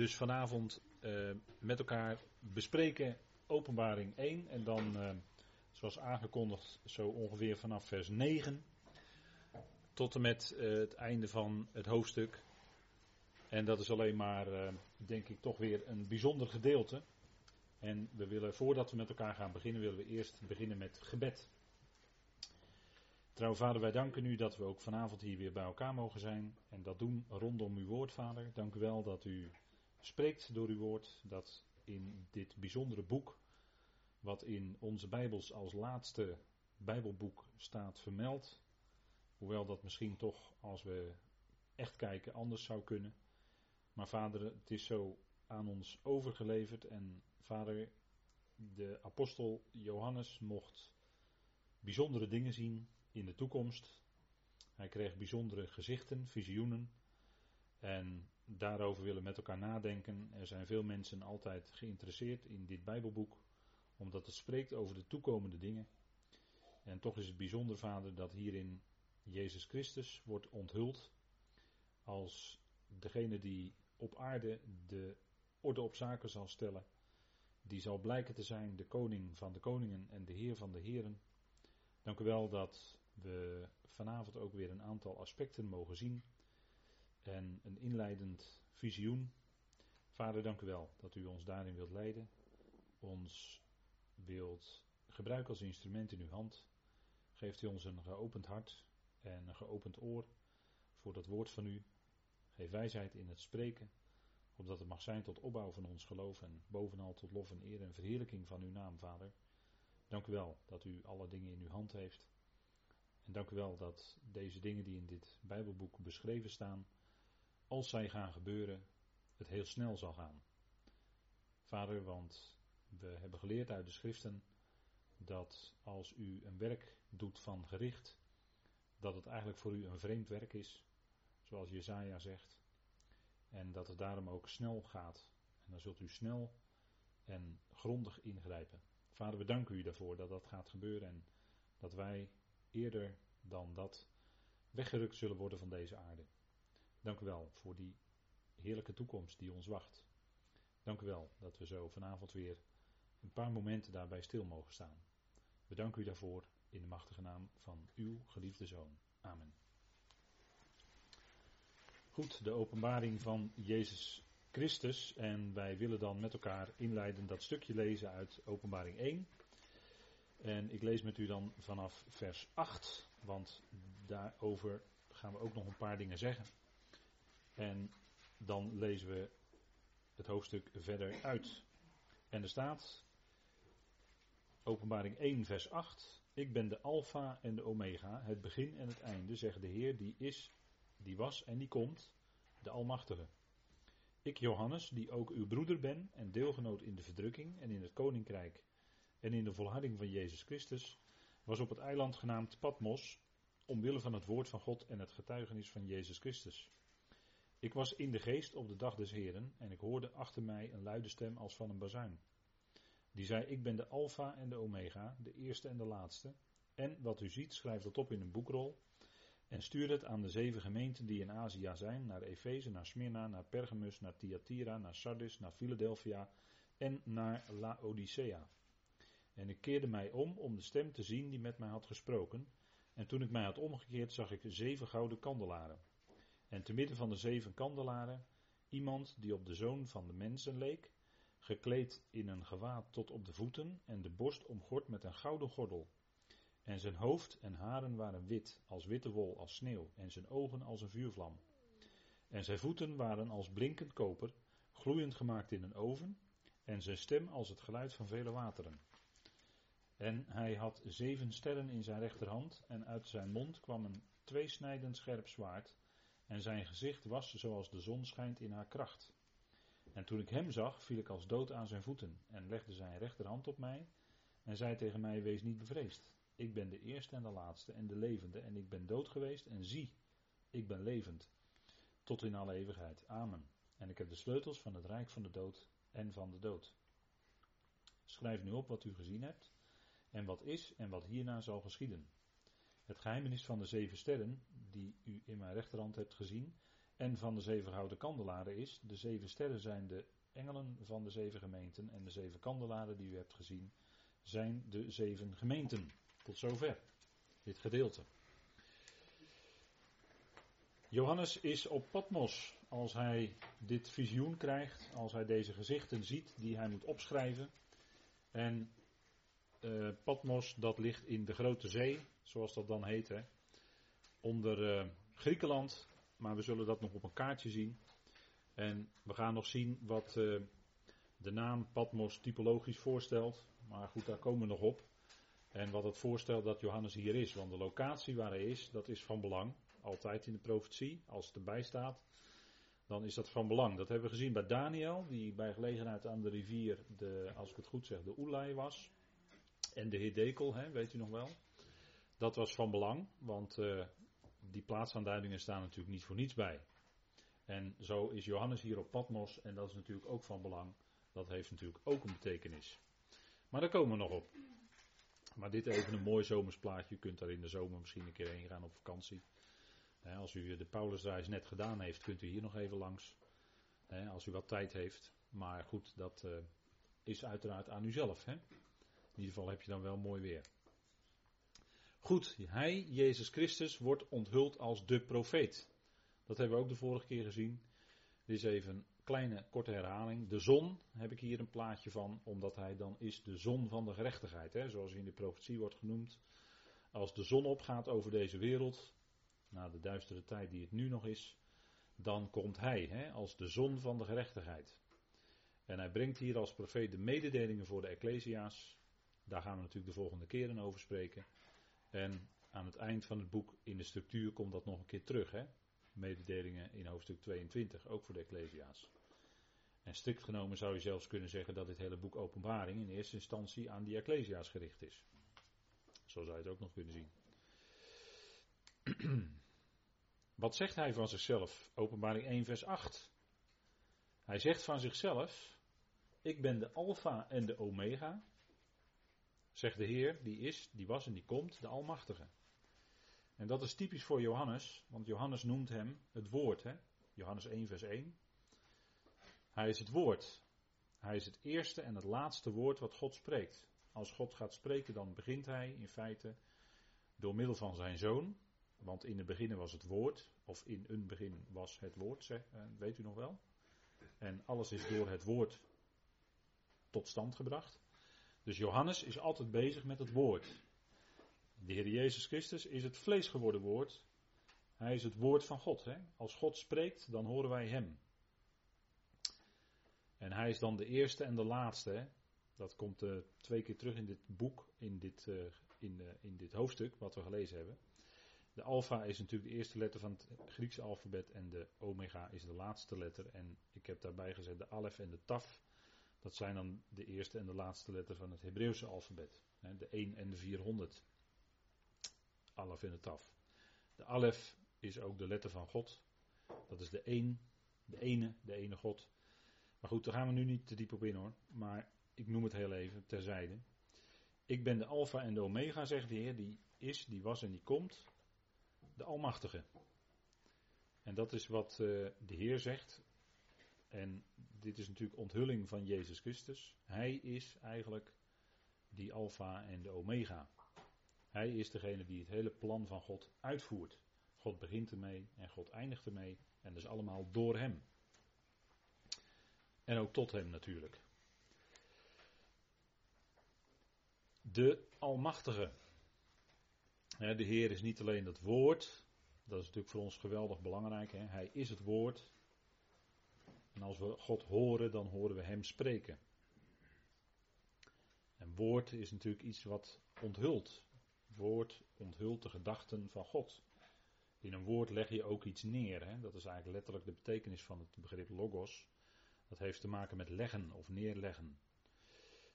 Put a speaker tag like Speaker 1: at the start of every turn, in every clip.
Speaker 1: dus vanavond uh, met elkaar bespreken Openbaring 1 en dan, uh, zoals aangekondigd, zo ongeveer vanaf vers 9 tot en met uh, het einde van het hoofdstuk. En dat is alleen maar, denk ik, toch weer een bijzonder gedeelte. En we willen, voordat we met elkaar gaan beginnen, willen we eerst beginnen met gebed. Trouw vader, wij danken u dat we ook vanavond hier weer bij elkaar mogen zijn en dat doen rondom uw woord, vader. Dank u wel dat u spreekt door uw woord, dat in dit bijzondere boek, wat in onze Bijbels als laatste Bijbelboek staat vermeld, hoewel dat misschien toch, als we echt kijken, anders zou kunnen. Maar vader, het is zo aan ons overgeleverd en vader, de apostel Johannes mocht bijzondere dingen zien in de toekomst. Hij kreeg bijzondere gezichten, visioenen. En daarover willen met elkaar nadenken. Er zijn veel mensen altijd geïnteresseerd in dit Bijbelboek, omdat het spreekt over de toekomende dingen. En toch is het bijzonder, vader, dat hierin Jezus Christus wordt onthuld als degene die op aarde de orde op zaken zal stellen. Die zal blijken te zijn de koning van de koningen en de heer van de heren. Dank u wel dat we vanavond ook weer een aantal aspecten mogen zien. En een inleidend visioen. Vader, dank u wel dat u ons daarin wilt leiden. Ons wilt gebruiken als instrument in uw hand. Geeft u ons een geopend hart en een geopend oor voor dat woord van u. Geef wijsheid in het spreken, opdat het mag zijn tot opbouw van ons geloof en bovenal tot lof en eer en verheerlijking van uw naam, Vader. Dank u wel dat u alle dingen in uw hand heeft. En dank u wel dat deze dingen die in dit Bijbelboek beschreven staan, als zij gaan gebeuren, het heel snel zal gaan. Vader, want we hebben geleerd uit de schriften dat als u een werk doet van gericht, dat het eigenlijk voor u een vreemd werk is, zoals Jezaja zegt. En dat het daarom ook snel gaat. En dan zult u snel en grondig ingrijpen. Vader, we danken u daarvoor dat dat gaat gebeuren en dat wij eerder dan dat weggerukt zullen worden van deze aarde. Dank u wel voor die heerlijke toekomst die ons wacht. Dank u wel dat we zo vanavond weer een paar momenten daarbij stil mogen staan. We danken u daarvoor in de machtige naam van uw geliefde Zoon. Amen. Goed, de openbaring van Jezus Christus. En wij willen dan met elkaar inleiden dat stukje lezen uit Openbaring 1. En ik lees met u dan vanaf vers 8, want daarover gaan we ook nog een paar dingen zeggen. En dan lezen we het hoofdstuk verder uit. En er staat, Openbaring 1, vers 8. Ik ben de Alpha en de Omega, het begin en het einde, zegt de Heer, die is, die was en die komt, de Almachtige. Ik, Johannes, die ook uw broeder ben en deelgenoot in de verdrukking en in het koninkrijk en in de volharding van Jezus Christus, was op het eiland genaamd Patmos, omwille van het woord van God en het getuigenis van Jezus Christus. Ik was in de geest op de dag des Heren en ik hoorde achter mij een luide stem als van een bazuin. Die zei, ik ben de Alpha en de Omega, de eerste en de laatste. En wat u ziet, schrijf dat op in een boekrol. En stuur het aan de zeven gemeenten die in Azië zijn, naar Efeze, naar Smyrna, naar Pergamus, naar Thyatira, naar Sardis, naar Philadelphia en naar Laodicea. En ik keerde mij om om de stem te zien die met mij had gesproken. En toen ik mij had omgekeerd, zag ik zeven gouden kandelaren. En te midden van de zeven kandelaren iemand die op de zoon van de mensen leek, gekleed in een gewaad tot op de voeten en de borst omgord met een gouden gordel. En zijn hoofd en haren waren wit, als witte wol, als sneeuw, en zijn ogen als een vuurvlam. En zijn voeten waren als blinkend koper, gloeiend gemaakt in een oven, en zijn stem als het geluid van vele wateren. En hij had zeven sterren in zijn rechterhand, en uit zijn mond kwam een tweesnijdend scherp zwaard, en zijn gezicht was zoals de zon schijnt in haar kracht. En toen ik hem zag, viel ik als dood aan zijn voeten, en legde zijn rechterhand op mij, en zei tegen mij: Wees niet bevreesd. Ik ben de eerste en de laatste en de levende, en ik ben dood geweest, en zie, ik ben levend. Tot in alle eeuwigheid. Amen. En ik heb de sleutels van het rijk van de dood en van de dood. Schrijf nu op wat u gezien hebt en wat is en wat hierna zal geschieden. Het geheimenis van de zeven sterren, die u in mijn rechterhand hebt gezien, en van de zeven houten kandelaren is. De zeven sterren zijn de engelen van de zeven gemeenten en de zeven kandelaren die u hebt gezien zijn de zeven gemeenten. Tot zover dit gedeelte. Johannes is op Patmos als hij dit visioen krijgt, als hij deze gezichten ziet die hij moet opschrijven. En uh, Patmos, dat ligt in de Grote Zee, zoals dat dan heet, hè, onder uh, Griekenland. Maar we zullen dat nog op een kaartje zien. En we gaan nog zien wat uh, de naam Patmos typologisch voorstelt. Maar goed, daar komen we nog op. En wat het voorstelt dat Johannes hier is. Want de locatie waar hij is, dat is van belang. Altijd in de profetie, als het erbij staat. Dan is dat van belang. Dat hebben we gezien bij Daniel, die bij gelegenheid aan de rivier, de, als ik het goed zeg, de Oelai was. En de Hedekel, hè, weet u nog wel. Dat was van belang, want uh, die plaatsaanduidingen staan natuurlijk niet voor niets bij. En zo is Johannes hier op Patmos en dat is natuurlijk ook van belang. Dat heeft natuurlijk ook een betekenis. Maar daar komen we nog op. Maar dit even een mooi zomersplaatje. U kunt daar in de zomer misschien een keer heen gaan op vakantie. Als u de Paulusreis net gedaan heeft, kunt u hier nog even langs. Als u wat tijd heeft. Maar goed, dat eh, is uiteraard aan uzelf. In ieder geval heb je dan wel mooi weer. Goed, hij, Jezus Christus, wordt onthuld als de profeet. Dat hebben we ook de vorige keer gezien. Dit is even een kleine korte herhaling. De zon heb ik hier een plaatje van, omdat hij dan is de zon van de gerechtigheid. Hè, zoals in de profetie wordt genoemd. Als de zon opgaat over deze wereld, na de duistere tijd die het nu nog is, dan komt hij hè, als de zon van de gerechtigheid. En hij brengt hier als profeet de mededelingen voor de Ecclesia's. Daar gaan we natuurlijk de volgende keren over spreken. En aan het eind van het boek in de structuur komt dat nog een keer terug. Hè? Mededelingen in hoofdstuk 22, ook voor de Ecclesia's. En strikt genomen zou je zelfs kunnen zeggen dat dit hele boek Openbaring in eerste instantie aan die Ecclesia's gericht is. Zo zou je het ook nog kunnen zien. Wat zegt hij van zichzelf? Openbaring 1, vers 8. Hij zegt van zichzelf: Ik ben de Alpha en de Omega. Zegt de Heer, die is, die was en die komt, de Almachtige. En dat is typisch voor Johannes, want Johannes noemt hem het woord. Hè? Johannes 1, vers 1. Hij is het woord. Hij is het eerste en het laatste woord wat God spreekt. Als God gaat spreken, dan begint hij in feite door middel van zijn zoon. Want in het begin was het woord, of in een begin was het woord, zeg, eh, weet u nog wel. En alles is door het woord tot stand gebracht. Dus Johannes is altijd bezig met het woord. De Heer Jezus Christus is het vlees geworden woord. Hij is het woord van God. Hè? Als God spreekt, dan horen wij Hem. En Hij is dan de eerste en de laatste. Dat komt uh, twee keer terug in dit boek, in dit, uh, in, uh, in dit hoofdstuk wat we gelezen hebben. De alfa is natuurlijk de eerste letter van het Griekse alfabet en de omega is de laatste letter. En ik heb daarbij gezet de alef en de taf. Dat zijn dan de eerste en de laatste letter van het Hebreeuwse alfabet. De 1 en de 400. Alef en de taf. De alef is ook de letter van God. Dat is de 1, de ene, de ene God. Maar goed, daar gaan we nu niet te diep op in hoor. Maar ik noem het heel even terzijde. Ik ben de alfa en de omega, zegt de Heer, die is, die was en die komt de Almachtige. En dat is wat uh, de Heer zegt. En dit is natuurlijk onthulling van Jezus Christus. Hij is eigenlijk die Alpha en de Omega. Hij is degene die het hele plan van God uitvoert. God begint ermee en God eindigt ermee. En dat is allemaal door Hem. En ook tot Hem natuurlijk. De Almachtige. De Heer is niet alleen het woord. Dat is natuurlijk voor ons geweldig belangrijk. Hij is het woord. En als we God horen, dan horen we Hem spreken. En woord is natuurlijk iets wat onthult. Woord onthult de gedachten van God. In een woord leg je ook iets neer. Hè? Dat is eigenlijk letterlijk de betekenis van het begrip logos. Dat heeft te maken met leggen of neerleggen.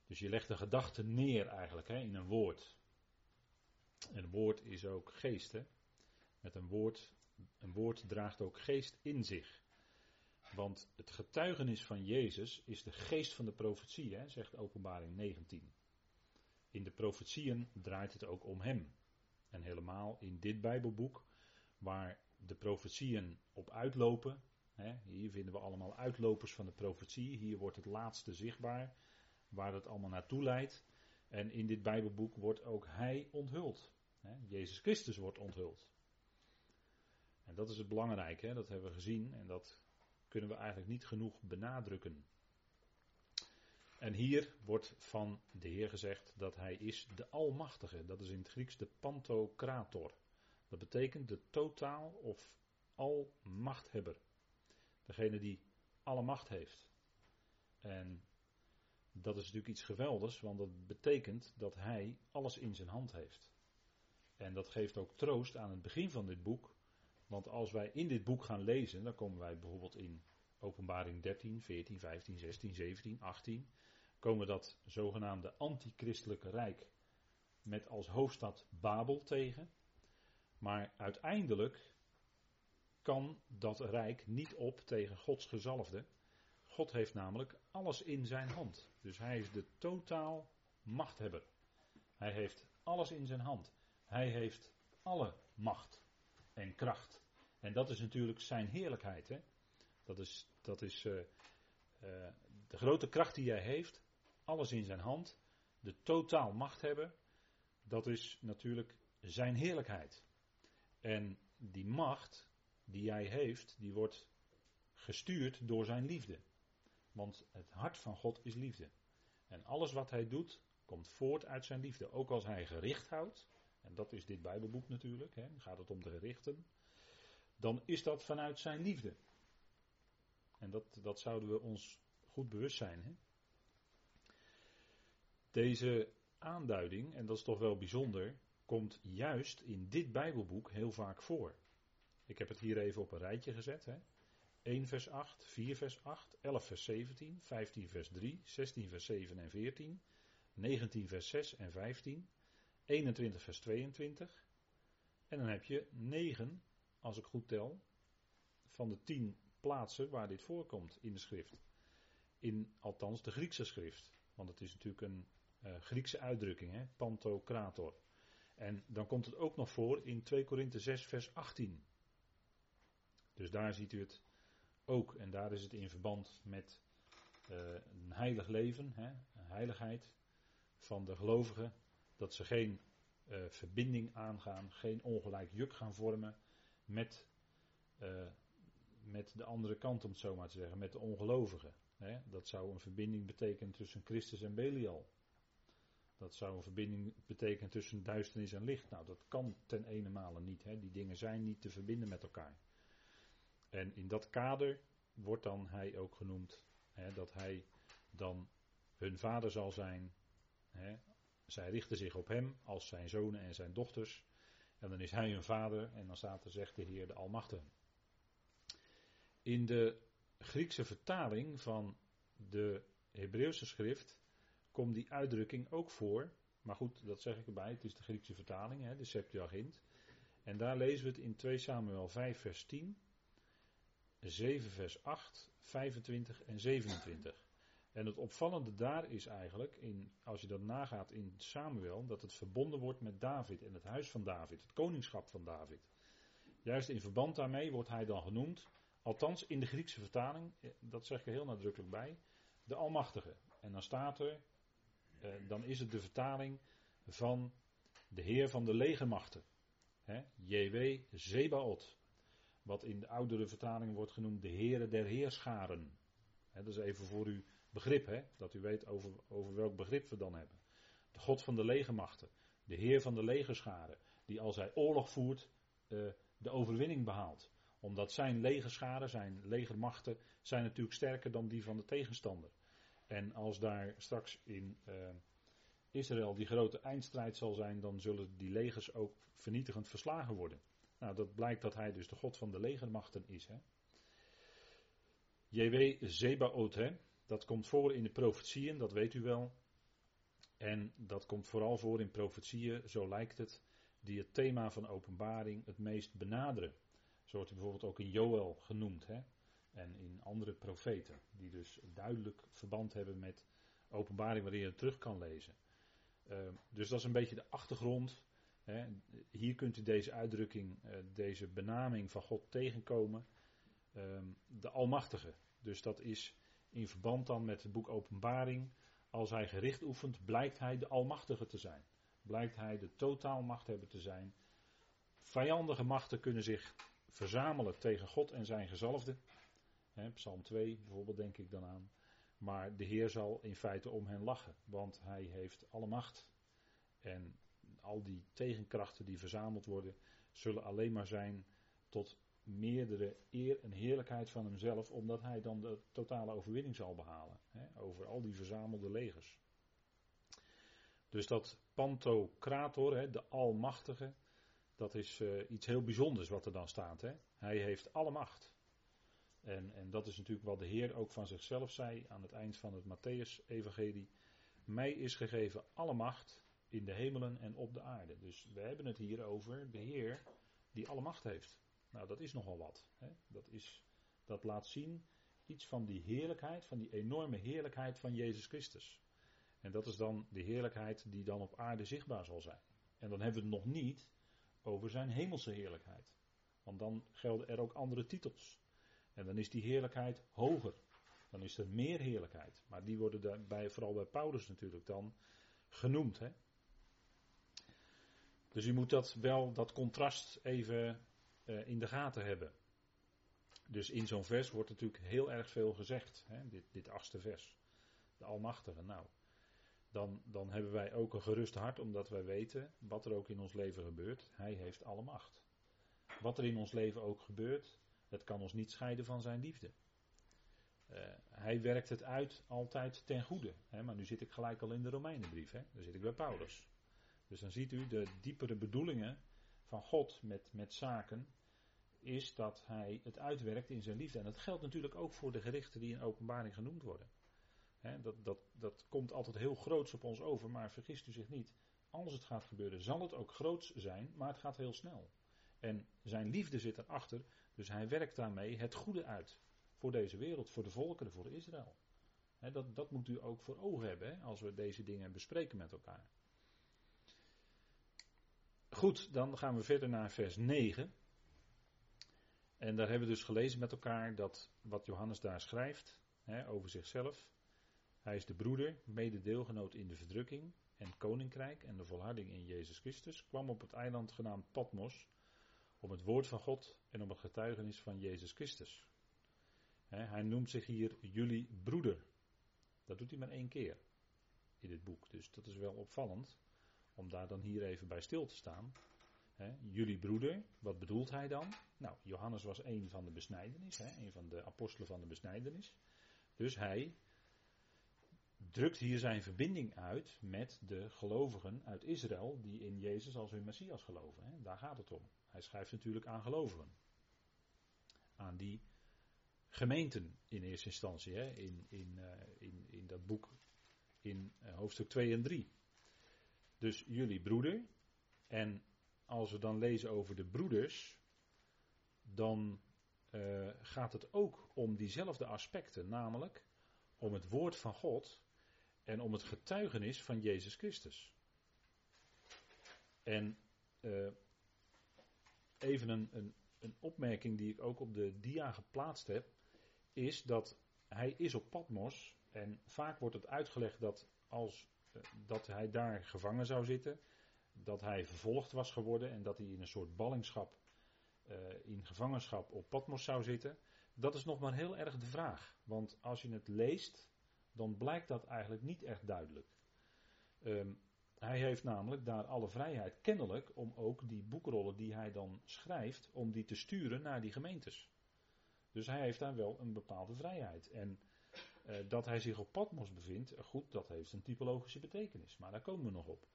Speaker 1: Dus je legt de gedachte neer eigenlijk hè, in een woord. En woord is ook geest. Met een woord, een woord draagt ook geest in zich. Want het getuigenis van Jezus is de geest van de profetie, hè, zegt Openbaring 19. In de profetieën draait het ook om Hem. En helemaal in dit Bijbelboek, waar de profetieën op uitlopen. Hè, hier vinden we allemaal uitlopers van de profetie. Hier wordt het laatste zichtbaar, waar het allemaal naartoe leidt. En in dit Bijbelboek wordt ook Hij onthuld. Hè, Jezus Christus wordt onthuld. En dat is het belangrijke, dat hebben we gezien en dat kunnen we eigenlijk niet genoeg benadrukken. En hier wordt van de Heer gezegd dat Hij is de Almachtige. Dat is in het Grieks de Pantokrator. Dat betekent de totaal of almachthebber. Degene die alle macht heeft. En dat is natuurlijk iets geweldigs, want dat betekent dat hij alles in zijn hand heeft. En dat geeft ook troost aan het begin van dit boek. Want als wij in dit boek gaan lezen, dan komen wij bijvoorbeeld in Openbaring 13, 14, 15, 16, 17, 18. Komen dat zogenaamde antichristelijke rijk met als hoofdstad Babel tegen. Maar uiteindelijk kan dat rijk niet op tegen Gods gezalfde. God heeft namelijk alles in zijn hand. Dus hij is de totaal machthebber. Hij heeft alles in zijn hand. Hij heeft alle macht en kracht. En dat is natuurlijk zijn heerlijkheid. Hè? Dat is, dat is uh, uh, de grote kracht die hij heeft. Alles in zijn hand. De totaal machthebber. Dat is natuurlijk zijn heerlijkheid. En die macht die hij heeft, die wordt gestuurd door zijn liefde. Want het hart van God is liefde. En alles wat hij doet, komt voort uit zijn liefde. Ook als hij gericht houdt, en dat is dit Bijbelboek natuurlijk, hè, gaat het om de gerichten, dan is dat vanuit zijn liefde. En dat, dat zouden we ons goed bewust zijn. Hè? Deze aanduiding, en dat is toch wel bijzonder, komt juist in dit Bijbelboek heel vaak voor. Ik heb het hier even op een rijtje gezet. Hè. 1 vers 8, 4 vers 8, 11 vers 17, 15 vers 3, 16 vers 7 en 14, 19 vers 6 en 15, 21 vers 22. En dan heb je 9, als ik goed tel, van de 10 plaatsen waar dit voorkomt in de schrift. In althans de Griekse schrift. Want het is natuurlijk een uh, Griekse uitdrukking, hè? pantokrator. En dan komt het ook nog voor in 2 Korinthe 6 vers 18. Dus daar ziet u het ook. En daar is het in verband met uh, een heilig leven, hè, een heiligheid van de gelovigen. Dat ze geen uh, verbinding aangaan, geen ongelijk juk gaan vormen met, uh, met de andere kant, om het zo maar te zeggen, met de ongelovigen. Hè. Dat zou een verbinding betekenen tussen Christus en Belial. Dat zou een verbinding betekenen tussen duisternis en licht. Nou, dat kan ten ene niet. Hè. Die dingen zijn niet te verbinden met elkaar. En in dat kader wordt dan hij ook genoemd hè, dat hij dan hun vader zal zijn. Hè. Zij richten zich op hem als zijn zonen en zijn dochters. En dan is hij hun vader en dan staat er, zegt de Heer de Almachtige. In de Griekse vertaling van de Hebreeuwse schrift komt die uitdrukking ook voor. Maar goed, dat zeg ik erbij, het is de Griekse vertaling, hè, de Septuagint. En daar lezen we het in 2 Samuel 5 vers 10. 7 vers 8, 25 en 27. En het opvallende daar is eigenlijk, in, als je dat nagaat in Samuel, dat het verbonden wordt met David en het huis van David, het koningschap van David. Juist in verband daarmee wordt hij dan genoemd, althans in de Griekse vertaling, eh, dat zeg ik er heel nadrukkelijk bij, de Almachtige. En dan staat er, eh, dan is het de vertaling van de Heer van de legermachten. JW Zebaot. Wat in de oudere vertaling wordt genoemd de Heere der Heerscharen. dat is even voor uw begrip, hè, dat u weet over, over welk begrip we dan hebben. De God van de legermachten, de Heer van de legerscharen, die als hij oorlog voert uh, de overwinning behaalt. Omdat zijn legerscharen, zijn legermachten, zijn natuurlijk sterker dan die van de tegenstander. En als daar straks in uh, Israël die grote eindstrijd zal zijn, dan zullen die legers ook vernietigend verslagen worden. Nou, dat blijkt dat hij dus de God van de legermachten is. Hè? JW Zebaot, hè? Dat komt voor in de profetieën, dat weet u wel. En dat komt vooral voor in profetieën, zo lijkt het, die het thema van openbaring het meest benaderen. Zo wordt hij bijvoorbeeld ook in Joel genoemd. Hè? En in andere profeten, die dus duidelijk verband hebben met openbaring waarin je het terug kan lezen. Uh, dus dat is een beetje de achtergrond hier kunt u deze uitdrukking, eh, deze benaming van God tegenkomen. Ehm, de Almachtige. Dus dat is in verband dan met het boek Openbaring. Als hij gericht oefent, blijkt hij de Almachtige te zijn. Blijkt hij de totaalmachthebber te zijn. Vijandige machten kunnen zich verzamelen tegen God en zijn gezalfde. Psalm 2 bijvoorbeeld denk ik dan aan. Maar de Heer zal in feite om hen lachen, want hij heeft alle macht. En al die tegenkrachten die verzameld worden, zullen alleen maar zijn tot meerdere eer en heerlijkheid van hemzelf, omdat hij dan de totale overwinning zal behalen hè, over al die verzamelde legers. Dus dat Pantocrator, hè, de Almachtige, dat is uh, iets heel bijzonders wat er dan staat. Hè. Hij heeft alle macht. En, en dat is natuurlijk wat de Heer ook van zichzelf zei aan het eind van het Matthäus-evangelie. Mij is gegeven alle macht in de hemelen en op de aarde. Dus we hebben het hier over de Heer die alle macht heeft. Nou, dat is nogal wat. Hè? Dat, is, dat laat zien iets van die heerlijkheid, van die enorme heerlijkheid van Jezus Christus. En dat is dan de heerlijkheid die dan op aarde zichtbaar zal zijn. En dan hebben we het nog niet over zijn hemelse heerlijkheid. Want dan gelden er ook andere titels. En dan is die heerlijkheid hoger. Dan is er meer heerlijkheid. Maar die worden daarbij, vooral bij Paulus natuurlijk dan genoemd. Hè? Dus u moet dat wel, dat contrast even uh, in de gaten hebben. Dus in zo'n vers wordt natuurlijk heel erg veel gezegd. Hè? Dit, dit achtste vers. De Almachtige. Nou, dan, dan hebben wij ook een gerust hart, omdat wij weten wat er ook in ons leven gebeurt. Hij heeft alle macht. Wat er in ons leven ook gebeurt, het kan ons niet scheiden van zijn liefde. Uh, hij werkt het uit altijd ten goede. Hè? Maar nu zit ik gelijk al in de Romeinenbrief. Hè? Daar zit ik bij Paulus. Dus dan ziet u de diepere bedoelingen van God met, met zaken. Is dat hij het uitwerkt in zijn liefde. En dat geldt natuurlijk ook voor de gerichten die in openbaring genoemd worden. dat, dat, dat komt altijd heel groots op ons over, maar vergist u zich niet. Als het gaat gebeuren, zal het ook groots zijn, maar het gaat heel snel. En zijn liefde zit erachter, dus hij werkt daarmee het goede uit. Voor deze wereld, voor de volkeren, voor Israël. dat, dat moet u ook voor ogen hebben als we deze dingen bespreken met elkaar. Goed, dan gaan we verder naar vers 9. En daar hebben we dus gelezen met elkaar dat wat Johannes daar schrijft hè, over zichzelf. Hij is de broeder, mededeelgenoot in de verdrukking en koninkrijk en de volharding in Jezus Christus. Kwam op het eiland genaamd Patmos om het woord van God en om het getuigenis van Jezus Christus. hij noemt zich hier jullie broeder. Dat doet hij maar één keer in dit boek, dus dat is wel opvallend om daar dan hier even bij stil te staan. Jullie broeder, wat bedoelt hij dan? Nou, Johannes was een van de besnijdenis, he, een van de apostelen van de besnijdenis. Dus hij drukt hier zijn verbinding uit met de gelovigen uit Israël die in Jezus als hun Messias geloven. Daar gaat het om. Hij schrijft natuurlijk aan gelovigen. Aan die gemeenten in eerste instantie, in, in, uh, in, in dat boek in uh, hoofdstuk 2 en 3. Dus jullie broeder. En als we dan lezen over de broeders, dan uh, gaat het ook om diezelfde aspecten, namelijk om het woord van God en om het getuigenis van Jezus Christus. En uh, even een, een, een opmerking die ik ook op de dia geplaatst heb, is dat hij is op Patmos en vaak wordt het uitgelegd dat als eh, dat hij daar gevangen zou zitten, dat hij vervolgd was geworden en dat hij in een soort ballingschap, uh, in gevangenschap op Patmos zou zitten. Dat is nog maar heel erg de vraag. Want als je het leest, dan blijkt dat eigenlijk niet echt duidelijk. Um, hij heeft namelijk daar alle vrijheid, kennelijk, om ook die boekrollen die hij dan schrijft, om die te sturen naar die gemeentes. Dus hij heeft daar wel een bepaalde vrijheid. En uh, dat hij zich op Patmos bevindt, goed, dat heeft een typologische betekenis, maar daar komen we nog op.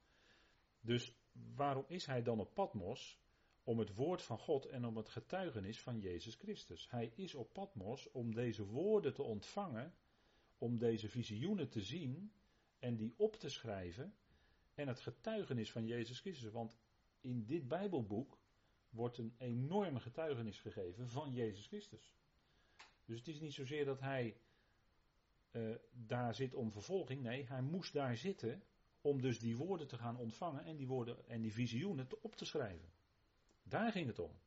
Speaker 1: Dus waarom is hij dan op Patmos? Om het woord van God en om het getuigenis van Jezus Christus. Hij is op Patmos om deze woorden te ontvangen, om deze visioenen te zien en die op te schrijven en het getuigenis van Jezus Christus. Want in dit Bijbelboek wordt een enorme getuigenis gegeven van Jezus Christus. Dus het is niet zozeer dat hij uh, daar zit om vervolging. Nee, hij moest daar zitten om dus die woorden te gaan ontvangen en die woorden en die visioenen op te schrijven. Daar ging het om.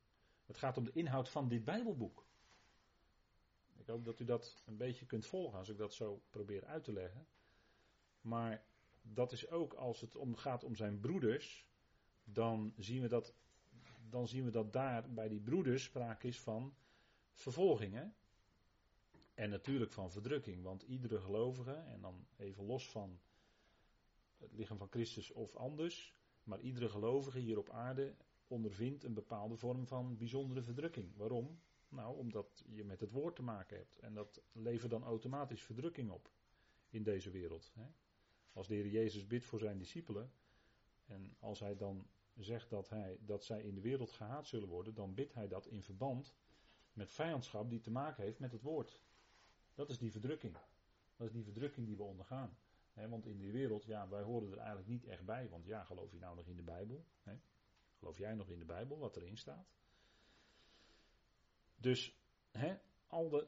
Speaker 1: Het gaat om de inhoud van dit Bijbelboek. Ik hoop dat u dat een beetje kunt volgen als ik dat zo probeer uit te leggen. Maar dat is ook als het om gaat om zijn broeders, dan zien we dat, dan zien we dat daar bij die broeders sprake is van vervolgingen. En natuurlijk van verdrukking, want iedere gelovige, en dan even los van het lichaam van Christus of anders, maar iedere gelovige hier op aarde ondervindt een bepaalde vorm van bijzondere verdrukking. Waarom? Nou, omdat je met het woord te maken hebt. En dat levert dan automatisch verdrukking op in deze wereld. Hè? Als de Heer Jezus bidt voor zijn discipelen, en als hij dan zegt dat, hij, dat zij in de wereld gehaat zullen worden, dan bidt hij dat in verband met vijandschap die te maken heeft met het woord. Dat is die verdrukking. Dat is die verdrukking die we ondergaan. Want in die wereld, ja, wij horen er eigenlijk niet echt bij. Want ja, geloof je nou nog in de Bijbel? Geloof jij nog in de Bijbel, wat erin staat? Dus, al de,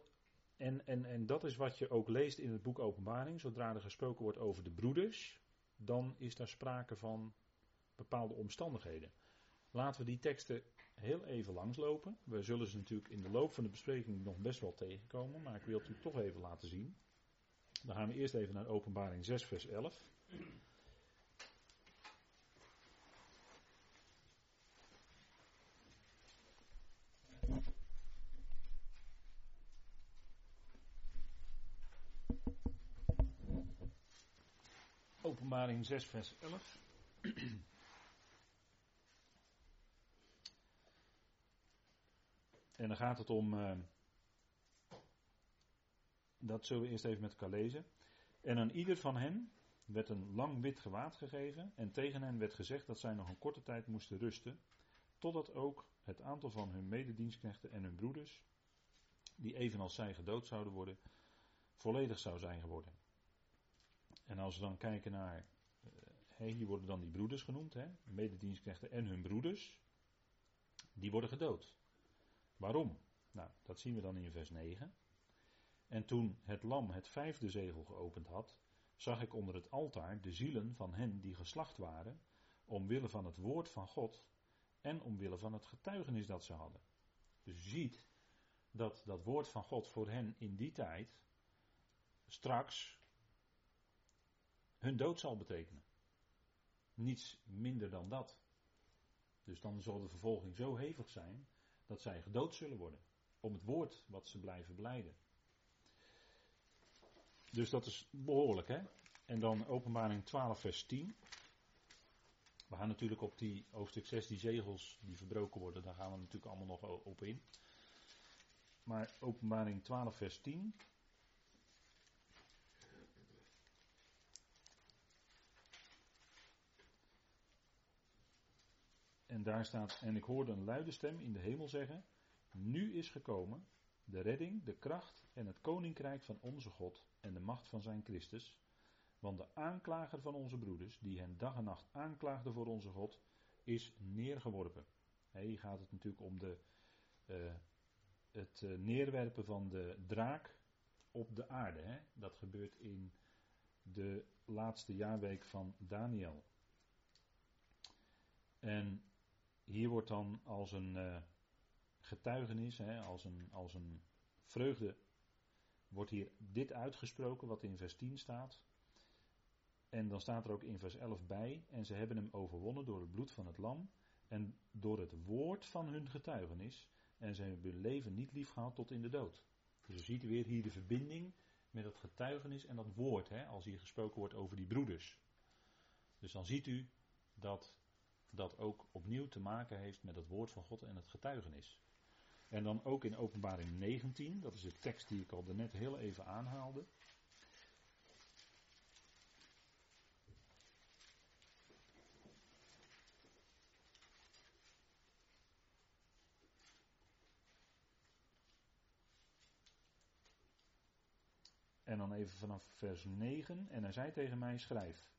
Speaker 1: en, en, en dat is wat je ook leest in het boek Openbaring. Zodra er gesproken wordt over de broeders, dan is daar sprake van bepaalde omstandigheden. Laten we die teksten heel even langslopen. We zullen ze natuurlijk in de loop van de bespreking nog best wel tegenkomen, maar ik wil het u toch even laten zien. Dan gaan we eerst even naar Openbaring 6, vers 11. Openbaring 6, vers 11. En dan gaat het om. Uh, dat zullen we eerst even met elkaar lezen. En aan ieder van hen werd een lang wit gewaad gegeven. En tegen hen werd gezegd dat zij nog een korte tijd moesten rusten. Totdat ook het aantal van hun mededienstknechten en hun broeders, die evenals zij gedood zouden worden, volledig zou zijn geworden. En als we dan kijken naar. Uh, hier worden dan die broeders genoemd, hè, mededienstknechten en hun broeders. Die worden gedood. Waarom? Nou, dat zien we dan in vers 9. En toen het lam het vijfde zegel geopend had, zag ik onder het altaar de zielen van hen die geslacht waren, omwille van het woord van God en omwille van het getuigenis dat ze hadden. Dus je ziet dat dat woord van God voor hen in die tijd straks hun dood zal betekenen. Niets minder dan dat. Dus dan zal de vervolging zo hevig zijn dat zij gedood zullen worden. Om het woord wat ze blijven blijden. Dus dat is behoorlijk, hè? En dan openbaring 12, vers 10. We gaan natuurlijk op die hoofdstuk 6, die zegels die verbroken worden, daar gaan we natuurlijk allemaal nog op in. Maar openbaring 12, vers 10. En daar staat, en ik hoorde een luide stem in de hemel zeggen, nu is gekomen de redding, de kracht en het koninkrijk van onze God en de macht van zijn Christus. Want de aanklager van onze broeders, die hen dag en nacht aanklaagde voor onze God, is neergeworpen. hier gaat het natuurlijk om de, uh, het uh, neerwerpen van de draak op de aarde. Hè? Dat gebeurt in de laatste jaarweek van Daniel. En hier wordt dan als een uh, getuigenis, hè, als, een, als een vreugde, wordt hier dit uitgesproken wat in vers 10 staat. En dan staat er ook in vers 11 bij, en ze hebben hem overwonnen door het bloed van het lam en door het woord van hun getuigenis. En ze hebben hun leven niet lief gehad tot in de dood. Dus je ziet weer hier de verbinding met het getuigenis en dat woord, hè, als hier gesproken wordt over die broeders. Dus dan ziet u dat dat ook opnieuw te maken heeft met het woord van God en het getuigenis. En dan ook in Openbaring 19, dat is de tekst die ik al net heel even aanhaalde. En dan even vanaf vers 9. En hij zei tegen mij: Schrijf.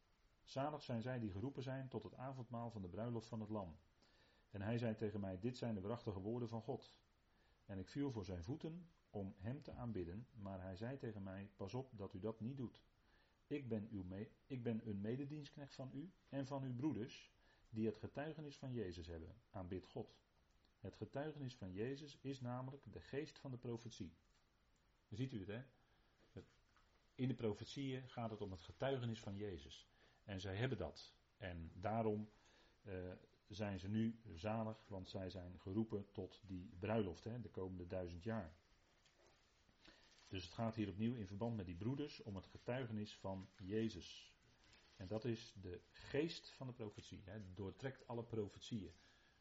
Speaker 1: Zalig zijn zij die geroepen zijn tot het avondmaal van de bruiloft van het Lam. En hij zei tegen mij: Dit zijn de waarachtige woorden van God. En ik viel voor zijn voeten om hem te aanbidden, maar hij zei tegen mij: Pas op dat u dat niet doet. ik ben, uw ik ben een mededienstknecht van u en van uw broeders, die het getuigenis van Jezus hebben. Aanbid God. Het getuigenis van Jezus is namelijk de geest van de profetie. Ziet u het, hè? In de profetieën gaat het om het getuigenis van Jezus. En zij hebben dat. En daarom uh, zijn ze nu zalig, want zij zijn geroepen tot die bruiloft, hè, de komende duizend jaar. Dus het gaat hier opnieuw in verband met die broeders om het getuigenis van Jezus. En dat is de geest van de profetie. Hè, doortrekt alle profetieën.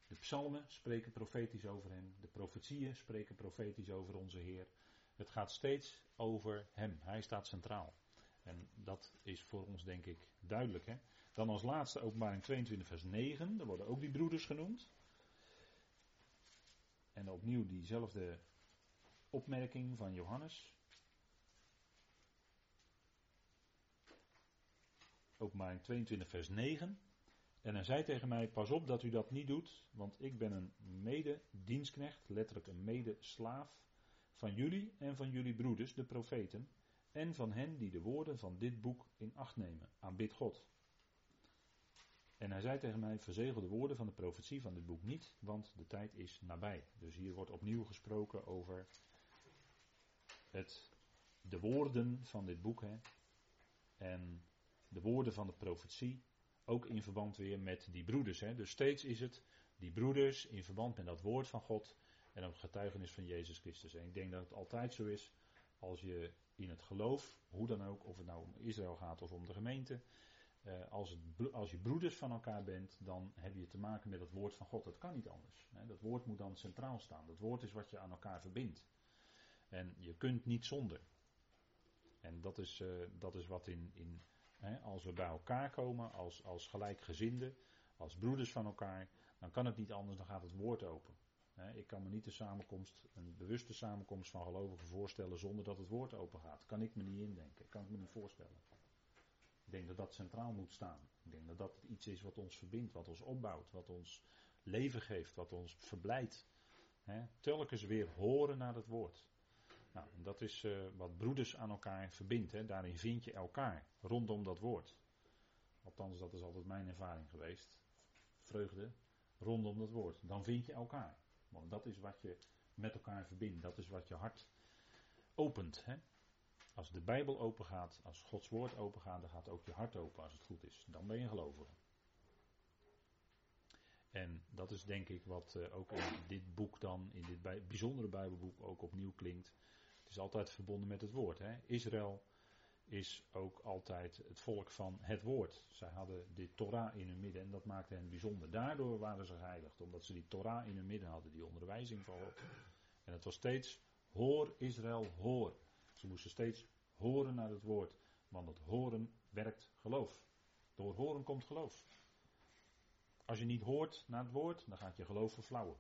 Speaker 1: De psalmen spreken profetisch over hem. De profetieën spreken profetisch over onze Heer. Het gaat steeds over hem. Hij staat centraal. En dat is voor ons denk ik duidelijk. Hè? Dan als laatste openbaring 22 vers 9. Daar worden ook die broeders genoemd. En opnieuw diezelfde opmerking van Johannes. Openbaring 22 vers 9. En hij zei tegen mij, pas op dat u dat niet doet, want ik ben een mededienstknecht, letterlijk een medeslaaf van jullie en van jullie broeders, de profeten, en van hen die de woorden van dit boek in acht nemen. Aanbid God. En hij zei tegen mij: Verzegel de woorden van de profetie van dit boek niet, want de tijd is nabij. Dus hier wordt opnieuw gesproken over het, de woorden van dit boek. Hè, en de woorden van de profetie. Ook in verband weer met die broeders. Hè. Dus steeds is het die broeders in verband met dat woord van God en het getuigenis van Jezus Christus. En ik denk dat het altijd zo is als je in het geloof, hoe dan ook, of het nou om Israël gaat of om de gemeente, eh, als, als je broeders van elkaar bent, dan heb je te maken met het woord van God. Dat kan niet anders. Hè. Dat woord moet dan centraal staan. Dat woord is wat je aan elkaar verbindt. En je kunt niet zonder. En dat is, uh, dat is wat in, in hè, als we bij elkaar komen, als, als gelijkgezinden, als broeders van elkaar, dan kan het niet anders, dan gaat het woord open. Ik kan me niet de samenkomst, een bewuste samenkomst van gelovigen voorstellen zonder dat het woord open gaat. Kan ik me niet indenken, kan ik me niet voorstellen. Ik denk dat dat centraal moet staan. Ik denk dat dat iets is wat ons verbindt, wat ons opbouwt, wat ons leven geeft, wat ons verblijdt. telkens weer horen naar het woord. Nou, dat is uh, wat broeders aan elkaar verbindt. Daarin vind je elkaar rondom dat woord. Althans, dat is altijd mijn ervaring geweest. Vreugde rondom dat woord. Dan vind je elkaar. Want dat is wat je met elkaar verbindt. Dat is wat je hart opent. Als de Bijbel open gaat, als Gods woord open gaat, dan gaat ook je hart open als het goed is. Dan ben je gelovige. En dat is denk ik wat uh, ook in dit boek dan, in dit bij, bijzondere Bijbelboek ook opnieuw klinkt. Het is altijd verbonden met het woord. Hè? Israël is ook altijd het volk van het woord. Zij hadden de Torah in hun midden en dat maakte hen bijzonder. Daardoor waren ze geheiligd, omdat ze die Torah in hun midden hadden, die onderwijzing van. En het was steeds, hoor Israël, hoor. Ze moesten steeds horen naar het woord, want het horen werkt geloof. Door horen komt geloof. Als je niet hoort naar het woord, dan gaat je geloof verflauwen.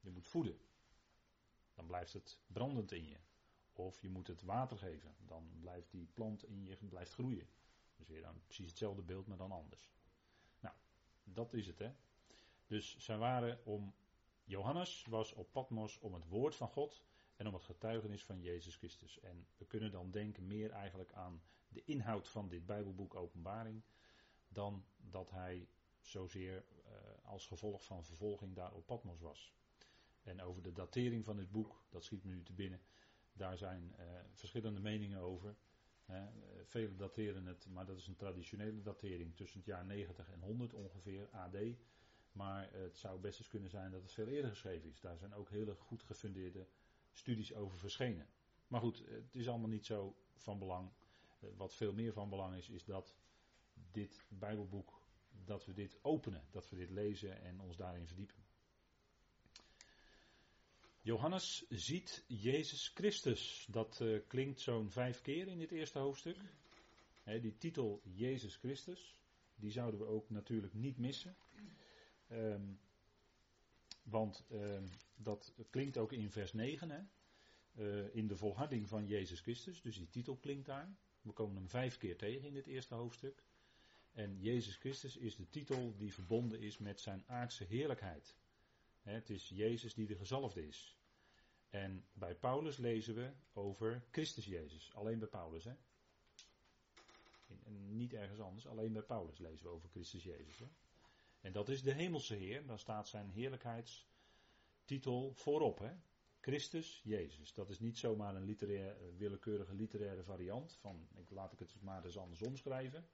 Speaker 1: Je moet voeden. Dan blijft het brandend in je. Of je moet het water geven. Dan blijft die plant in je blijft groeien. Dus weer dan precies hetzelfde beeld, maar dan anders. Nou, dat is het hè. Dus zij waren om. Johannes was op Patmos om het woord van God en om het getuigenis van Jezus Christus. En we kunnen dan denken meer eigenlijk aan de inhoud van dit Bijbelboek Openbaring. Dan dat hij zozeer uh, als gevolg van vervolging daar op Patmos was. En over de datering van dit boek, dat schiet me nu te binnen. Daar zijn uh, verschillende meningen over. Uh, velen dateren het, maar dat is een traditionele datering tussen het jaar 90 en 100 ongeveer, AD. Maar het zou best eens kunnen zijn dat het veel eerder geschreven is. Daar zijn ook hele goed gefundeerde studies over verschenen. Maar goed, het is allemaal niet zo van belang. Uh, wat veel meer van belang is, is dat dit Bijbelboek, dat we dit openen, dat we dit lezen en ons daarin verdiepen. Johannes ziet Jezus Christus. Dat uh, klinkt zo'n vijf keer in dit eerste hoofdstuk. Die titel Jezus Christus, die zouden we ook natuurlijk niet missen. Um, want um, dat klinkt ook in vers 9, hè? Uh, in de volharding van Jezus Christus. Dus die titel klinkt daar. We komen hem vijf keer tegen in dit eerste hoofdstuk. En Jezus Christus is de titel die verbonden is met zijn aardse heerlijkheid. Het is Jezus die de gezalfde is. En bij Paulus lezen we over Christus Jezus. Alleen bij Paulus, hè? Niet ergens anders, alleen bij Paulus lezen we over Christus Jezus. Hè? En dat is de hemelse Heer, daar staat zijn heerlijkheidstitel voorop. Hè? Christus Jezus. Dat is niet zomaar een literair, willekeurige literaire variant van, ik, laat ik het maar eens anders omschrijven.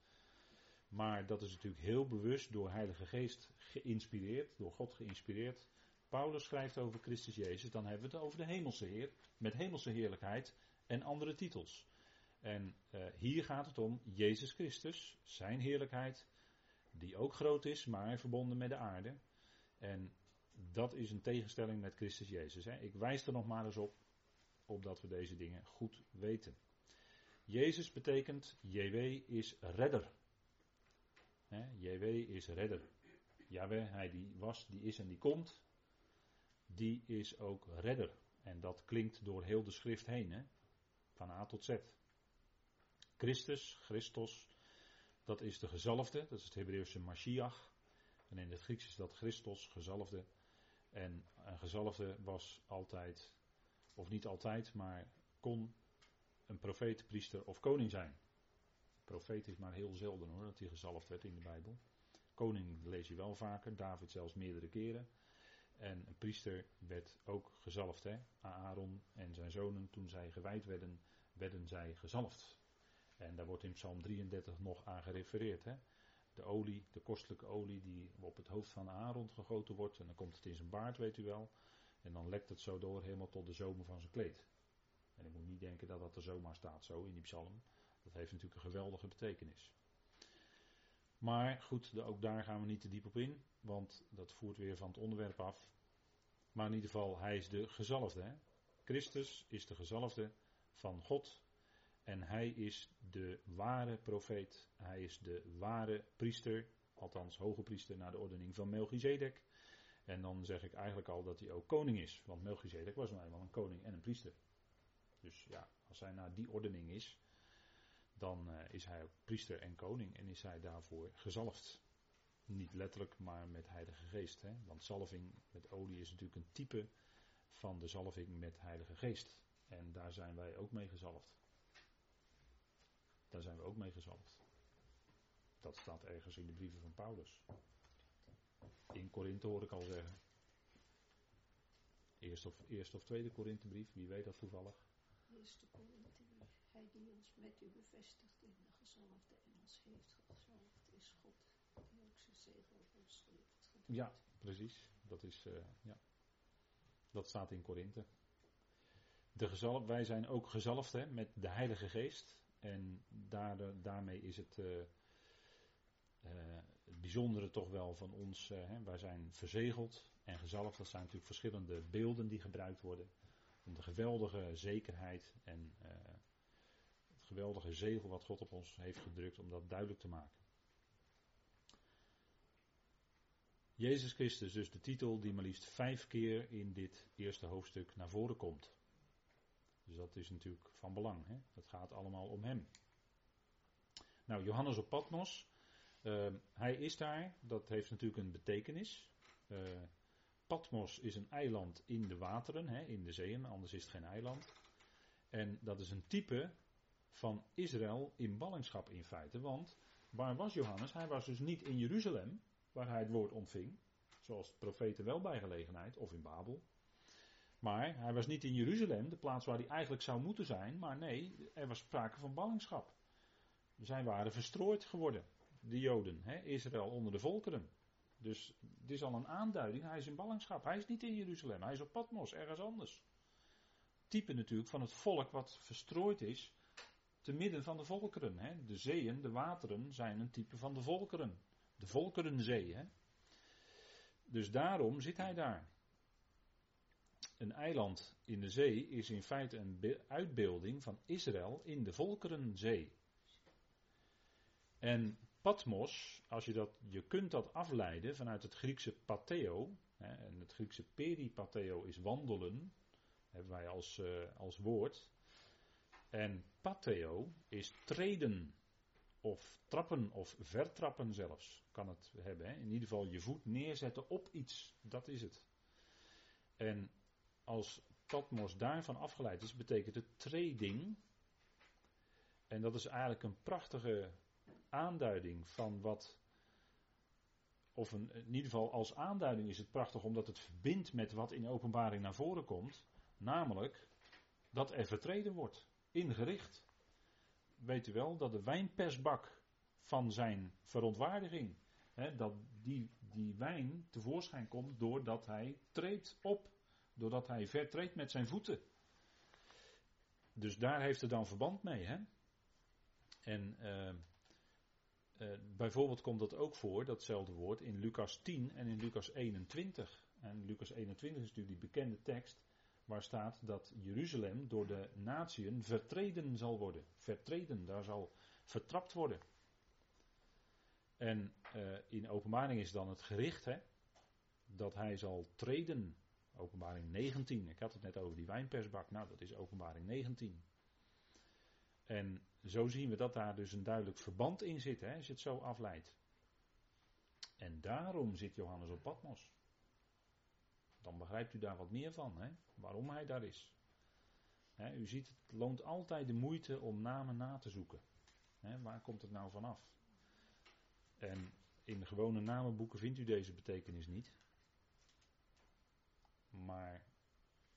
Speaker 1: Maar dat is natuurlijk heel bewust door Heilige Geest geïnspireerd, door God geïnspireerd. Paulus schrijft over Christus Jezus, dan hebben we het over de hemelse Heer, met hemelse heerlijkheid en andere titels. En uh, hier gaat het om Jezus Christus, zijn heerlijkheid, die ook groot is, maar verbonden met de aarde. En dat is een tegenstelling met Christus Jezus. Hè. Ik wijs er nog maar eens op, opdat we deze dingen goed weten. Jezus betekent, JW is redder. Hè, JW is redder. Jaweh, hij die was, die is en die komt, die is ook redder. En dat klinkt door heel de schrift heen, van A tot Z. Christus, Christos, dat is de gezalfde, dat is het Hebreeuwse Mashiach. En in het Grieks is dat Christos, gezalfde. En een gezalfde was altijd, of niet altijd, maar kon een profeet, priester of koning zijn. Profeet is maar heel zelden hoor, dat hij gezalfd werd in de Bijbel. Koning lees je wel vaker, David zelfs meerdere keren. En een priester werd ook gezalfd. Hè? Aaron en zijn zonen, toen zij gewijd werden, werden zij gezalfd. En daar wordt in Psalm 33 nog aan gerefereerd. Hè? De olie, de kostelijke olie die op het hoofd van Aaron gegoten wordt. En dan komt het in zijn baard, weet u wel. En dan lekt het zo door helemaal tot de zomer van zijn kleed. En ik moet niet denken dat dat er zomaar staat zo in die psalm. Dat heeft natuurlijk een geweldige betekenis. Maar goed, ook daar gaan we niet te diep op in, want dat voert weer van het onderwerp af. Maar in ieder geval, hij is de gezalfde. Hè? Christus is de gezalfde van God. En hij is de ware profeet. Hij is de ware priester. Althans, hoge priester naar de ordening van Melchizedek. En dan zeg ik eigenlijk al dat hij ook koning is. Want Melchizedek was nou eenmaal een koning en een priester. Dus ja, als hij naar die ordening is, dan uh, is hij ook priester en koning en is hij daarvoor gezalfd. Niet letterlijk, maar met Heilige Geest. Hè? Want zalving met olie is natuurlijk een type van de zalving met Heilige Geest. En daar zijn wij ook mee gezalfd. Daar zijn we ook mee gezalfd. Dat staat ergens in de brieven van Paulus. In Korinthe hoor ik al zeggen. Eerste of, eerste of tweede Korinthebrief, wie weet dat toevallig.
Speaker 2: Eerste Korinthebrief. Hij die ons met u bevestigt in de gezalfde en ons heeft gezalfd is God. Die ook zijn zegel op ons heeft gedrukt.
Speaker 1: Ja, precies. Dat, is, uh, ja. dat staat in Korinthe. De gezalf, wij zijn ook gezalfd hè, met de Heilige Geest. En daar, daarmee is het, uh, uh, het bijzondere toch wel van ons. Hè, wij zijn verzegeld en gezalfd. Dat zijn natuurlijk verschillende beelden die gebruikt worden. Om de geweldige zekerheid en het geweldige zegel wat God op ons heeft gedrukt, om dat duidelijk te maken. Jezus Christus, dus de titel die maar liefst vijf keer in dit eerste hoofdstuk naar voren komt. Dus dat is natuurlijk van belang. Hè? Het gaat allemaal om hem. Nou, Johannes op Patmos. Uh, hij is daar. Dat heeft natuurlijk een betekenis. Uh, Patmos is een eiland in de wateren, hè, in de zeeën, anders is het geen eiland. En dat is een type van Israël in ballingschap in feite. Want waar was Johannes? Hij was dus niet in Jeruzalem, waar hij het woord ontving. Zoals de profeten wel bij gelegenheid, of in Babel. Maar hij was niet in Jeruzalem, de plaats waar hij eigenlijk zou moeten zijn. Maar nee, er was sprake van ballingschap. Zij waren verstrooid geworden, de Joden, hè, Israël onder de volkeren. Dus dit is al een aanduiding, hij is in ballingschap. Hij is niet in Jeruzalem, hij is op Patmos, ergens anders. Type natuurlijk van het volk wat verstrooid is te midden van de volkeren. Hè. De zeeën, de wateren zijn een type van de volkeren. De volkerenzee. Hè. Dus daarom zit hij daar. Een eiland in de zee is in feite een uitbeelding van Israël in de volkerenzee. En Patmos, als je dat, je kunt dat afleiden vanuit het Griekse pateo. Hè, en het Griekse peripateo is wandelen. Hebben wij als, uh, als woord. En pateo is treden. Of trappen of vertrappen zelfs. Kan het hebben. Hè? In ieder geval je voet neerzetten op iets. Dat is het. En als Patmos daarvan afgeleid is, betekent het trading. En dat is eigenlijk een prachtige aanduiding van wat. Of in ieder geval als aanduiding is het prachtig omdat het verbindt met wat in openbaring naar voren komt. Namelijk dat er vertreden wordt. Ingericht. Weet u wel dat de wijnpersbak van zijn verontwaardiging. Hè, dat die, die wijn tevoorschijn komt doordat hij treedt op. Doordat hij vertreedt met zijn voeten. Dus daar heeft het dan verband mee. Hè? En uh, uh, bijvoorbeeld komt dat ook voor, datzelfde woord, in Lucas 10 en in Lucas 21. En Lucas 21 is natuurlijk die bekende tekst waar staat dat Jeruzalem door de natieën vertreden zal worden. Vertreden, daar zal vertrapt worden. En uh, in openbaring is dan het gericht, hè, dat hij zal treden. Openbaring 19. Ik had het net over die wijnpersbak. Nou, dat is openbaring 19. En zo zien we dat daar dus een duidelijk verband in zit, hè, als je het zo afleidt. En daarom zit Johannes op Patmos. Dan begrijpt u daar wat meer van, hè, waarom hij daar is. Hè, u ziet, het loont altijd de moeite om namen na te zoeken. Hè, waar komt het nou vanaf? En in gewone namenboeken vindt u deze betekenis niet. Maar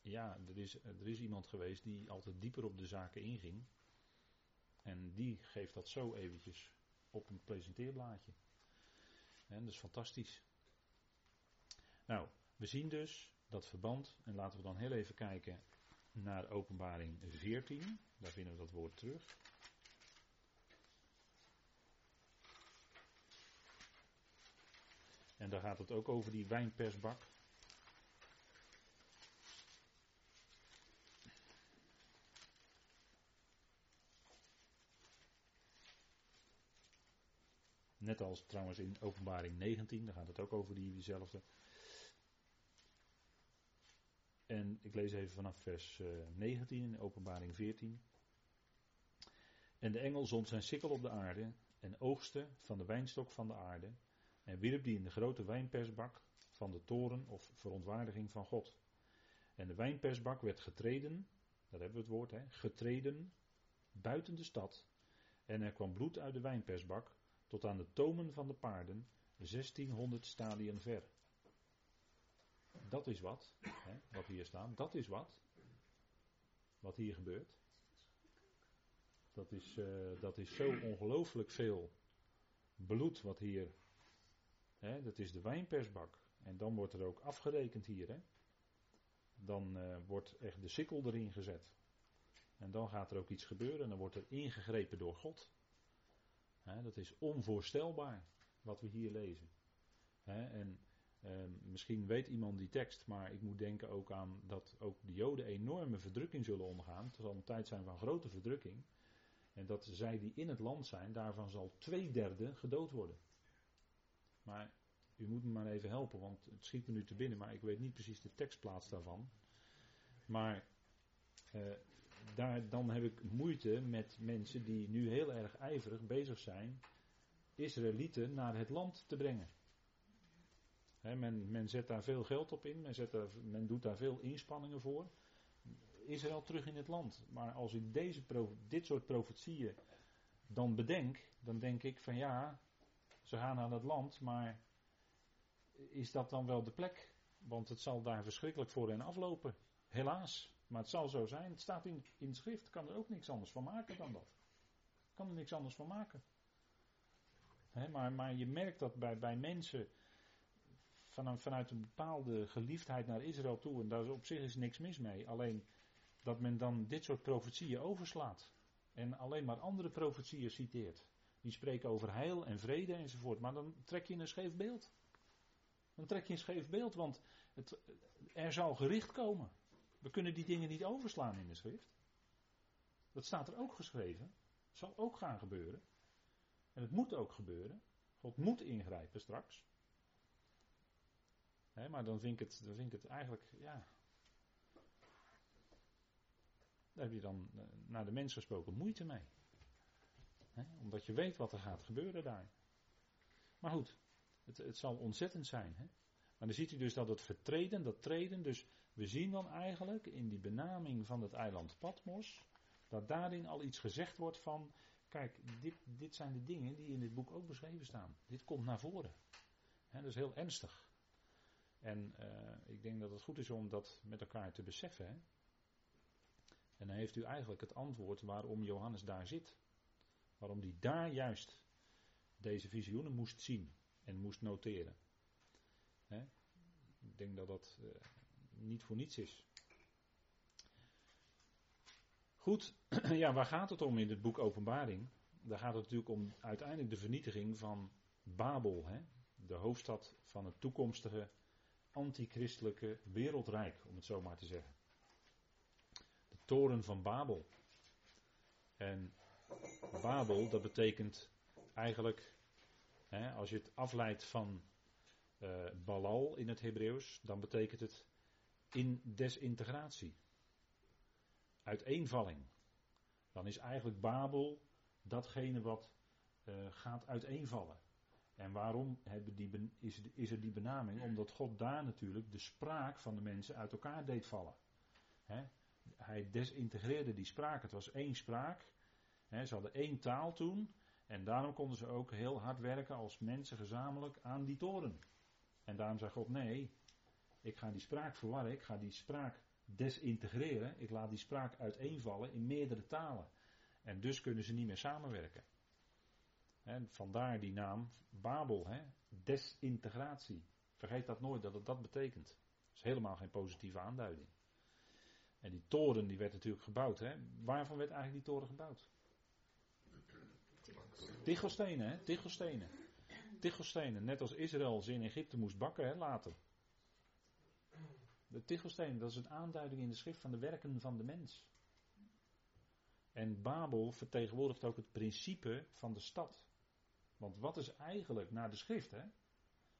Speaker 1: ja, er is, er is iemand geweest die altijd dieper op de zaken inging. En die geeft dat zo eventjes op een presenteerblaadje. En dat is fantastisch. Nou, we zien dus dat verband. En laten we dan heel even kijken naar openbaring 14. Daar vinden we dat woord terug. En daar gaat het ook over die wijnpersbak. Net als trouwens in openbaring 19, daar gaat het ook over diezelfde. En ik lees even vanaf vers 19 in openbaring 14. En de engel zond zijn sikkel op de aarde en oogste van de wijnstok van de aarde en wierp die in de grote wijnpersbak van de toren of verontwaardiging van God. En de wijnpersbak werd getreden, dat hebben we het woord, hè, getreden buiten de stad. En er kwam bloed uit de wijnpersbak tot aan de tomen van de paarden, 1600 stadien ver. Dat is wat, hè, wat hier staat. Dat is wat. Wat hier gebeurt. Dat is, uh, dat is zo ongelooflijk veel bloed wat hier. Hè, dat is de wijnpersbak. En dan wordt er ook afgerekend hier. Hè. Dan uh, wordt echt de sikkel erin gezet. En dan gaat er ook iets gebeuren. En dan wordt er ingegrepen door God dat is onvoorstelbaar wat we hier lezen. en ehm, misschien weet iemand die tekst, maar ik moet denken ook aan dat ook de Joden enorme verdrukking zullen ondergaan. Het zal een tijd zijn van grote verdrukking. En dat zij die in het land zijn, daarvan zal twee derde gedood worden. Maar u moet me maar even helpen, want het schiet me nu te binnen, maar ik weet niet precies de tekstplaats daarvan. Maar uh, daar, dan heb ik moeite met mensen die nu heel erg ijverig bezig zijn Israëlieten naar het land te brengen. men, men, zet daar veel geld op in, men, zet men doet daar veel inspanningen voor. Israël terug in het land. Maar als ik deze, dit soort profetieën dan bedenk, dan denk ik van ja, ze gaan naar het land, maar is dat dan wel de plek? Want het zal daar verschrikkelijk voor hen aflopen. Helaas. Maar het zal zo zijn. Het staat in, in schrift. Kan er ook niks anders van maken dan dat. Kan er niks anders van maken. maar, maar je merkt dat bij, bij mensen van, vanuit een bepaalde geliefdheid naar Israël toe. En daar op zich is niks mis mee. Alleen dat men dan dit soort profetieën overslaat. En alleen maar andere profetieën citeert. Die spreken over heil en vrede enzovoort. Maar dan trek je een scheef beeld. Dan trek je een scheef beeld, want het, er zal gericht komen. We kunnen die dingen niet overslaan in de schrift. Dat staat er ook geschreven. Zal ook gaan gebeuren. En het moet ook gebeuren. God moet ingrijpen straks. maar dan vind, ik het, dan vind ik het eigenlijk, ja. Daar heb je dan eh, naar de mens gesproken moeite mee. omdat je weet wat er gaat gebeuren daar. Maar goed, het, het zal ontzettend zijn. Maar dan ziet u dus dat het vertreden, dat treden, dus we zien dan eigenlijk in die benaming van het eiland Patmos, dat daarin al iets gezegd wordt van Kijk, dit, dit zijn de dingen die in dit boek ook beschreven staan. Dit komt naar voren. dat is heel ernstig. En uh, ik denk dat het goed is om dat met elkaar te beseffen. Hè? En dan heeft u eigenlijk het antwoord waarom Johannes daar zit. Waarom hij daar juist deze visioenen moest zien en moest noteren. Ik denk dat dat uh, niet voor niets is. Goed, ja, waar gaat het om in het boek Openbaring? Daar gaat het natuurlijk om uiteindelijk de vernietiging van Babel, hè? de hoofdstad van het toekomstige antichristelijke wereldrijk, om het zo maar te zeggen. De toren van Babel. En Babel, dat betekent eigenlijk, hè, als je het afleidt van uh, Balal in het Hebreeuws, dan betekent het in desintegratie. Uiteenvalling. Dan is eigenlijk Babel datgene wat uh, gaat uiteenvallen. En waarom hebben die, is, is, er die benaming? Omdat God daar natuurlijk de spraak van de mensen uit elkaar deed vallen. hij desintegreerde die spraak. Het was één spraak. ze hadden één taal toen. En daarom konden ze ook heel hard werken als mensen gezamenlijk aan die toren. En daarom zei God: nee, ik ga die spraak verwarren. Ik ga die spraak desintegreren. Ik laat die spraak uiteenvallen in meerdere talen. En dus kunnen ze niet meer samenwerken. En vandaar die naam Babel, hè? desintegratie. Vergeet dat nooit dat het dat betekent. Dat is helemaal geen positieve aanduiding. En die toren die werd natuurlijk gebouwd. Hè? Waarvan werd eigenlijk die toren gebouwd? Tichelstenen, hè? Tichelstenen. Tichelstenen, net als Israël ze in Egypte moest bakken hè, later. De tichelstenen, dat is een aanduiding in de schrift van de werken van de mens. En Babel vertegenwoordigt ook het principe van de stad. Want wat is eigenlijk naar de schrift, hè?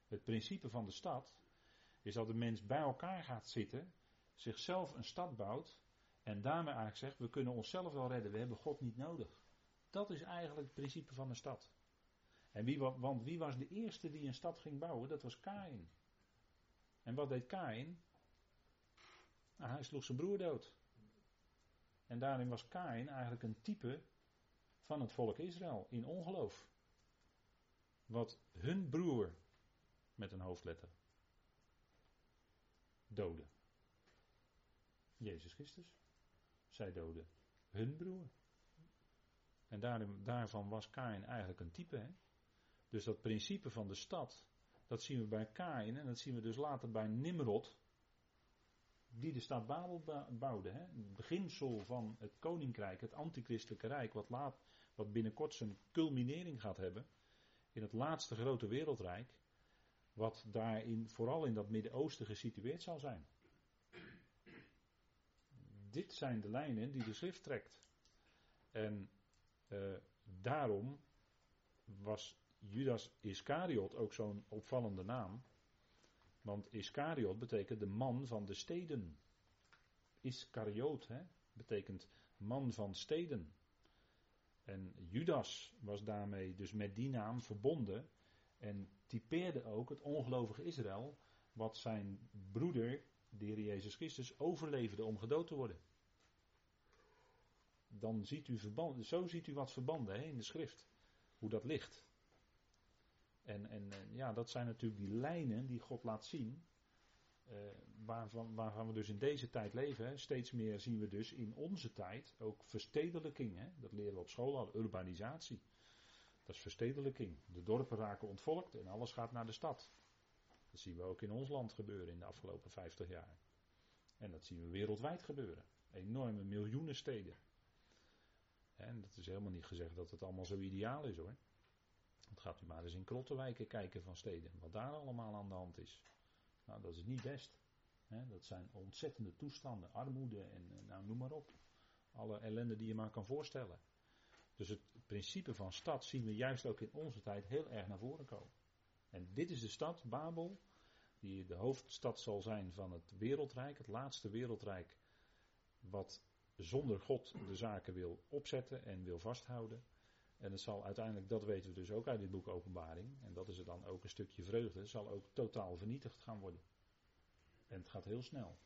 Speaker 1: Het principe van de stad is dat de mens bij elkaar gaat zitten, zichzelf een stad bouwt en daarmee eigenlijk zegt: we kunnen onszelf wel redden, we hebben God niet nodig. Dat is eigenlijk het principe van een stad. En wie, want wie was de eerste die een stad ging bouwen? Dat was Kain. En wat deed Kain? Nou, hij sloeg zijn broer dood. En daarin was Kain eigenlijk een type van het volk Israël in ongeloof wat hun broer met een hoofdletter doodde. Jezus Christus. Zij doodde hun broer. En daarin, daarvan was Kain eigenlijk een type. Hè? Dus dat principe van de stad, dat zien we bij Kain en dat zien we dus later bij Nimrod, die de stad Babel bouwde. Hè? Het beginsel van het koninkrijk, het antichristelijke rijk, wat, laat, wat binnenkort zijn culminering gaat hebben in het laatste grote wereldrijk, wat daarin, vooral in dat Midden-Oosten gesitueerd zal zijn. Dit zijn de lijnen die de schrift trekt. En uh, daarom was Judas Iscariot ook zo'n opvallende naam. Want Iscariot betekent de man van de steden. Iscariot hè, betekent man van steden. En Judas was daarmee dus met die naam verbonden en typeerde ook het ongelovige Israël, wat zijn broeder, de Heer Jezus Christus, overleefde om gedood te worden. Dan ziet u verbanden, zo ziet u wat verbanden hè, in de schrift, hoe dat ligt. En, en ja, dat zijn natuurlijk die lijnen die God laat zien uh, waarvan, we dus in deze tijd leven. Steeds meer zien we dus in onze tijd ook verstedelijking. Hè. Dat leren we op school al, urbanisatie. Dat is verstedelijking. De dorpen raken ontvolkt en alles gaat naar de stad. Dat zien we ook in ons land gebeuren in de afgelopen 50 jaar. En dat zien we wereldwijd gebeuren. Enorme miljoenen steden. En dat is helemaal niet gezegd dat het allemaal zo ideaal is hoor. Want gaat u maar eens in krottenwijken kijken van steden. Wat daar allemaal aan de hand is. Nou, dat is niet best. dat zijn ontzettende toestanden, armoede en nou, noem maar op. Alle ellende die je maar kan voorstellen. Dus het principe van stad zien we juist ook in onze tijd heel erg naar voren komen. En dit is de stad, Babel, die de hoofdstad zal zijn van het wereldrijk, het laatste wereldrijk, wat zonder God de zaken wil opzetten en wil vasthouden. En het zal uiteindelijk, dat weten we dus ook uit dit boek Openbaring, en dat is er dan ook een stukje vreugde, zal ook totaal vernietigd gaan worden. En het gaat heel snel.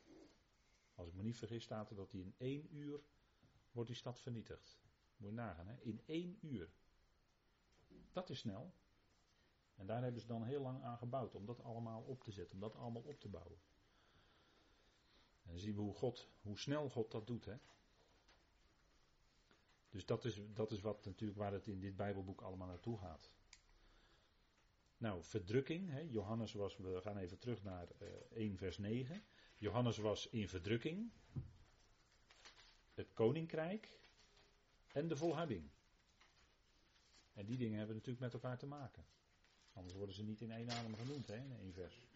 Speaker 1: Als ik me niet vergis staat er dat hij in één uur wordt die stad vernietigd. Moet je nagaan, hè? in één uur. Dat is snel. En daar hebben ze dan heel lang aan gebouwd om dat allemaal op te zetten, om dat allemaal op te bouwen. En dan zien we hoe, God, hoe snel God dat doet. Hè? Dus dat is, dat is wat natuurlijk waar het in dit Bijbelboek allemaal naartoe gaat. Nou, verdrukking. Hè? Johannes was, we gaan even terug naar uh, eh, 1 vers 9. Johannes was in verdrukking. Het koninkrijk en de volharding. En die dingen hebben natuurlijk met elkaar te maken. Anders worden ze niet in één adem genoemd, hè, in één vers.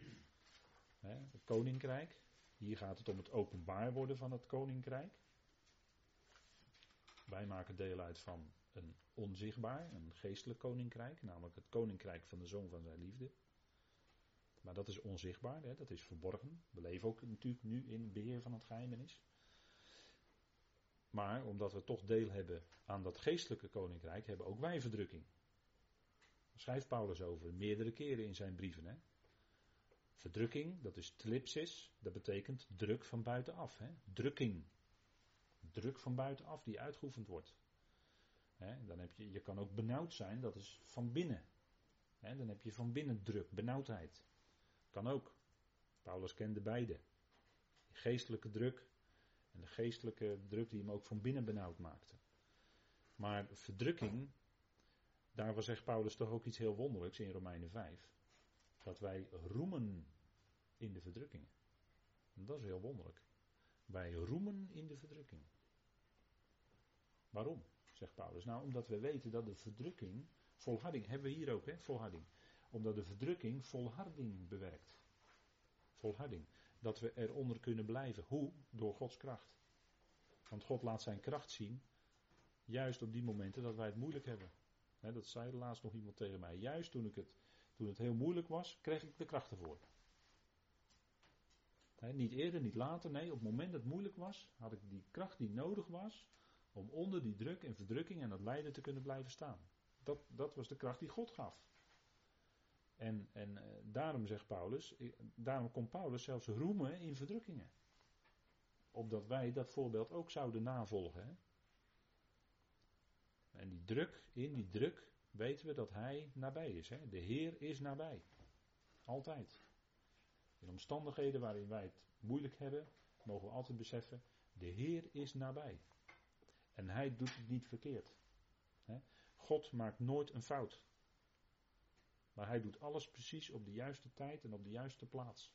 Speaker 1: Hè, het koninkrijk. Hier gaat het om het openbaar worden van het koninkrijk. Wij maken deel uit van een onzichtbaar, een geestelijk koninkrijk, namelijk het koninkrijk van de zoon van zijn liefde. Maar dat is onzichtbaar, hè, dat is verborgen. We leven ook natuurlijk nu in beheer van het geheimenis. Maar omdat we toch deel hebben aan dat geestelijke koninkrijk, hebben ook wij verdrukking. Daar schrijft Paulus over meerdere keren in zijn brieven. Hè. Verdrukking, dat is tlipsis, dat betekent druk van buitenaf. Hè. Drukking. Druk van buitenaf die uitgeoefend wordt. Dan heb je, je kan ook benauwd zijn, dat is van binnen. Dan heb je van binnen druk, benauwdheid. Kan ook. Paulus kende beide. Geestelijke druk en de geestelijke druk die hem ook van binnen benauwd maakte. Maar verdrukking, daarvoor zegt Paulus toch ook iets heel wonderlijks in Romeinen 5. Dat wij roemen in de verdrukkingen. En dat is heel wonderlijk. Wij roemen in de verdrukking. Waarom, zegt Paulus? Nou, omdat we weten dat de verdrukking, volharding, hebben we hier ook, hè, volharding. Omdat de verdrukking volharding bewerkt. Volharding. Dat we eronder kunnen blijven. Hoe? Door Gods kracht. Want God laat zijn kracht zien, juist op die momenten dat wij het moeilijk hebben. dat zei laatst nog iemand tegen mij. Juist toen, ik het, toen het heel moeilijk was, kreeg ik de kracht ervoor. niet eerder, niet later. Nee, op het moment dat het moeilijk was, had ik die kracht die nodig was om onder die druk en verdrukking en dat lijden te kunnen blijven staan. Dat, dat was de kracht die God gaf. En, en eh, daarom zegt Paulus, daarom komt Paulus zelfs roemen in verdrukkingen. Opdat wij dat voorbeeld ook zouden navolgen. En die druk, in die druk weten we dat hij nabij is. Hè? De Heer is nabij. Altijd. In omstandigheden waarin wij het moeilijk hebben, mogen we altijd beseffen, de Heer is nabij. En hij doet het niet verkeerd. God maakt nooit een fout. Maar hij doet alles precies op de juiste tijd en op de juiste plaats.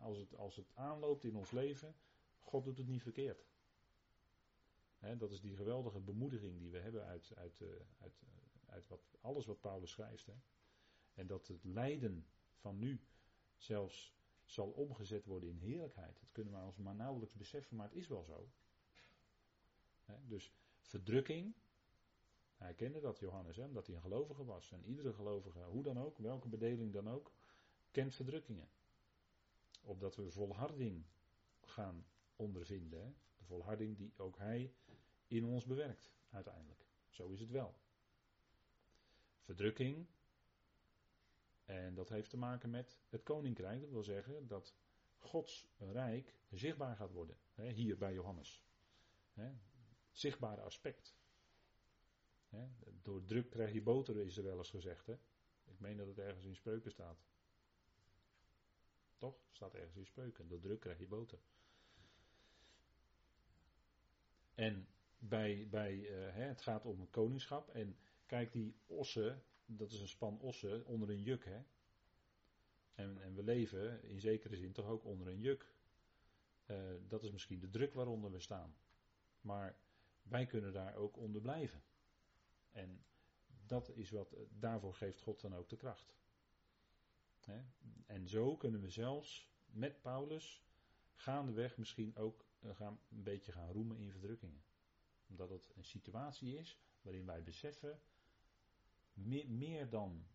Speaker 1: als, het, als het aanloopt in ons leven, God doet het niet verkeerd. dat is die geweldige bemoediging die we hebben uit, uit, eh, uit, eh, uit wat, alles wat Paulus schrijft. En dat het lijden van nu zelfs zal omgezet worden in heerlijkheid. Dat kunnen we ons maar nauwelijks beseffen, maar het is wel zo. Dus verdrukking, hij kende dat Johannes, hè, omdat hij een gelovige was. En iedere gelovige, hoe dan ook, welke bedeling dan ook, kent verdrukkingen. Opdat we volharding gaan ondervinden. Hè. De volharding die ook hij in ons bewerkt, uiteindelijk. Zo is het wel. Verdrukking. En dat heeft te maken met het koninkrijk. Dat wil zeggen dat Gods rijk zichtbaar gaat worden. Hè, hier bij Johannes. Hè, zichtbare aspect door druk krijg je boter, is er wel eens gezegd. Hè? Ik meen dat het ergens in spreuken staat. Toch? Staat ergens in spreuken. Door druk krijg je boter. En bij, bij, hè, het gaat om een koningschap. En kijk, die ossen, dat is een span ossen onder een juk. En, en we leven in zekere zin toch ook onder een juk. Uh, dat is misschien de druk waaronder we staan. Maar wij kunnen daar ook onder blijven. En dat is wat, daarvoor geeft God dan ook de kracht. En zo kunnen we zelfs met Paulus gaandeweg misschien ook eh, gaan, een beetje gaan roemen in verdrukkingen. Omdat het een situatie is waarin wij beseffen, meer, meer dan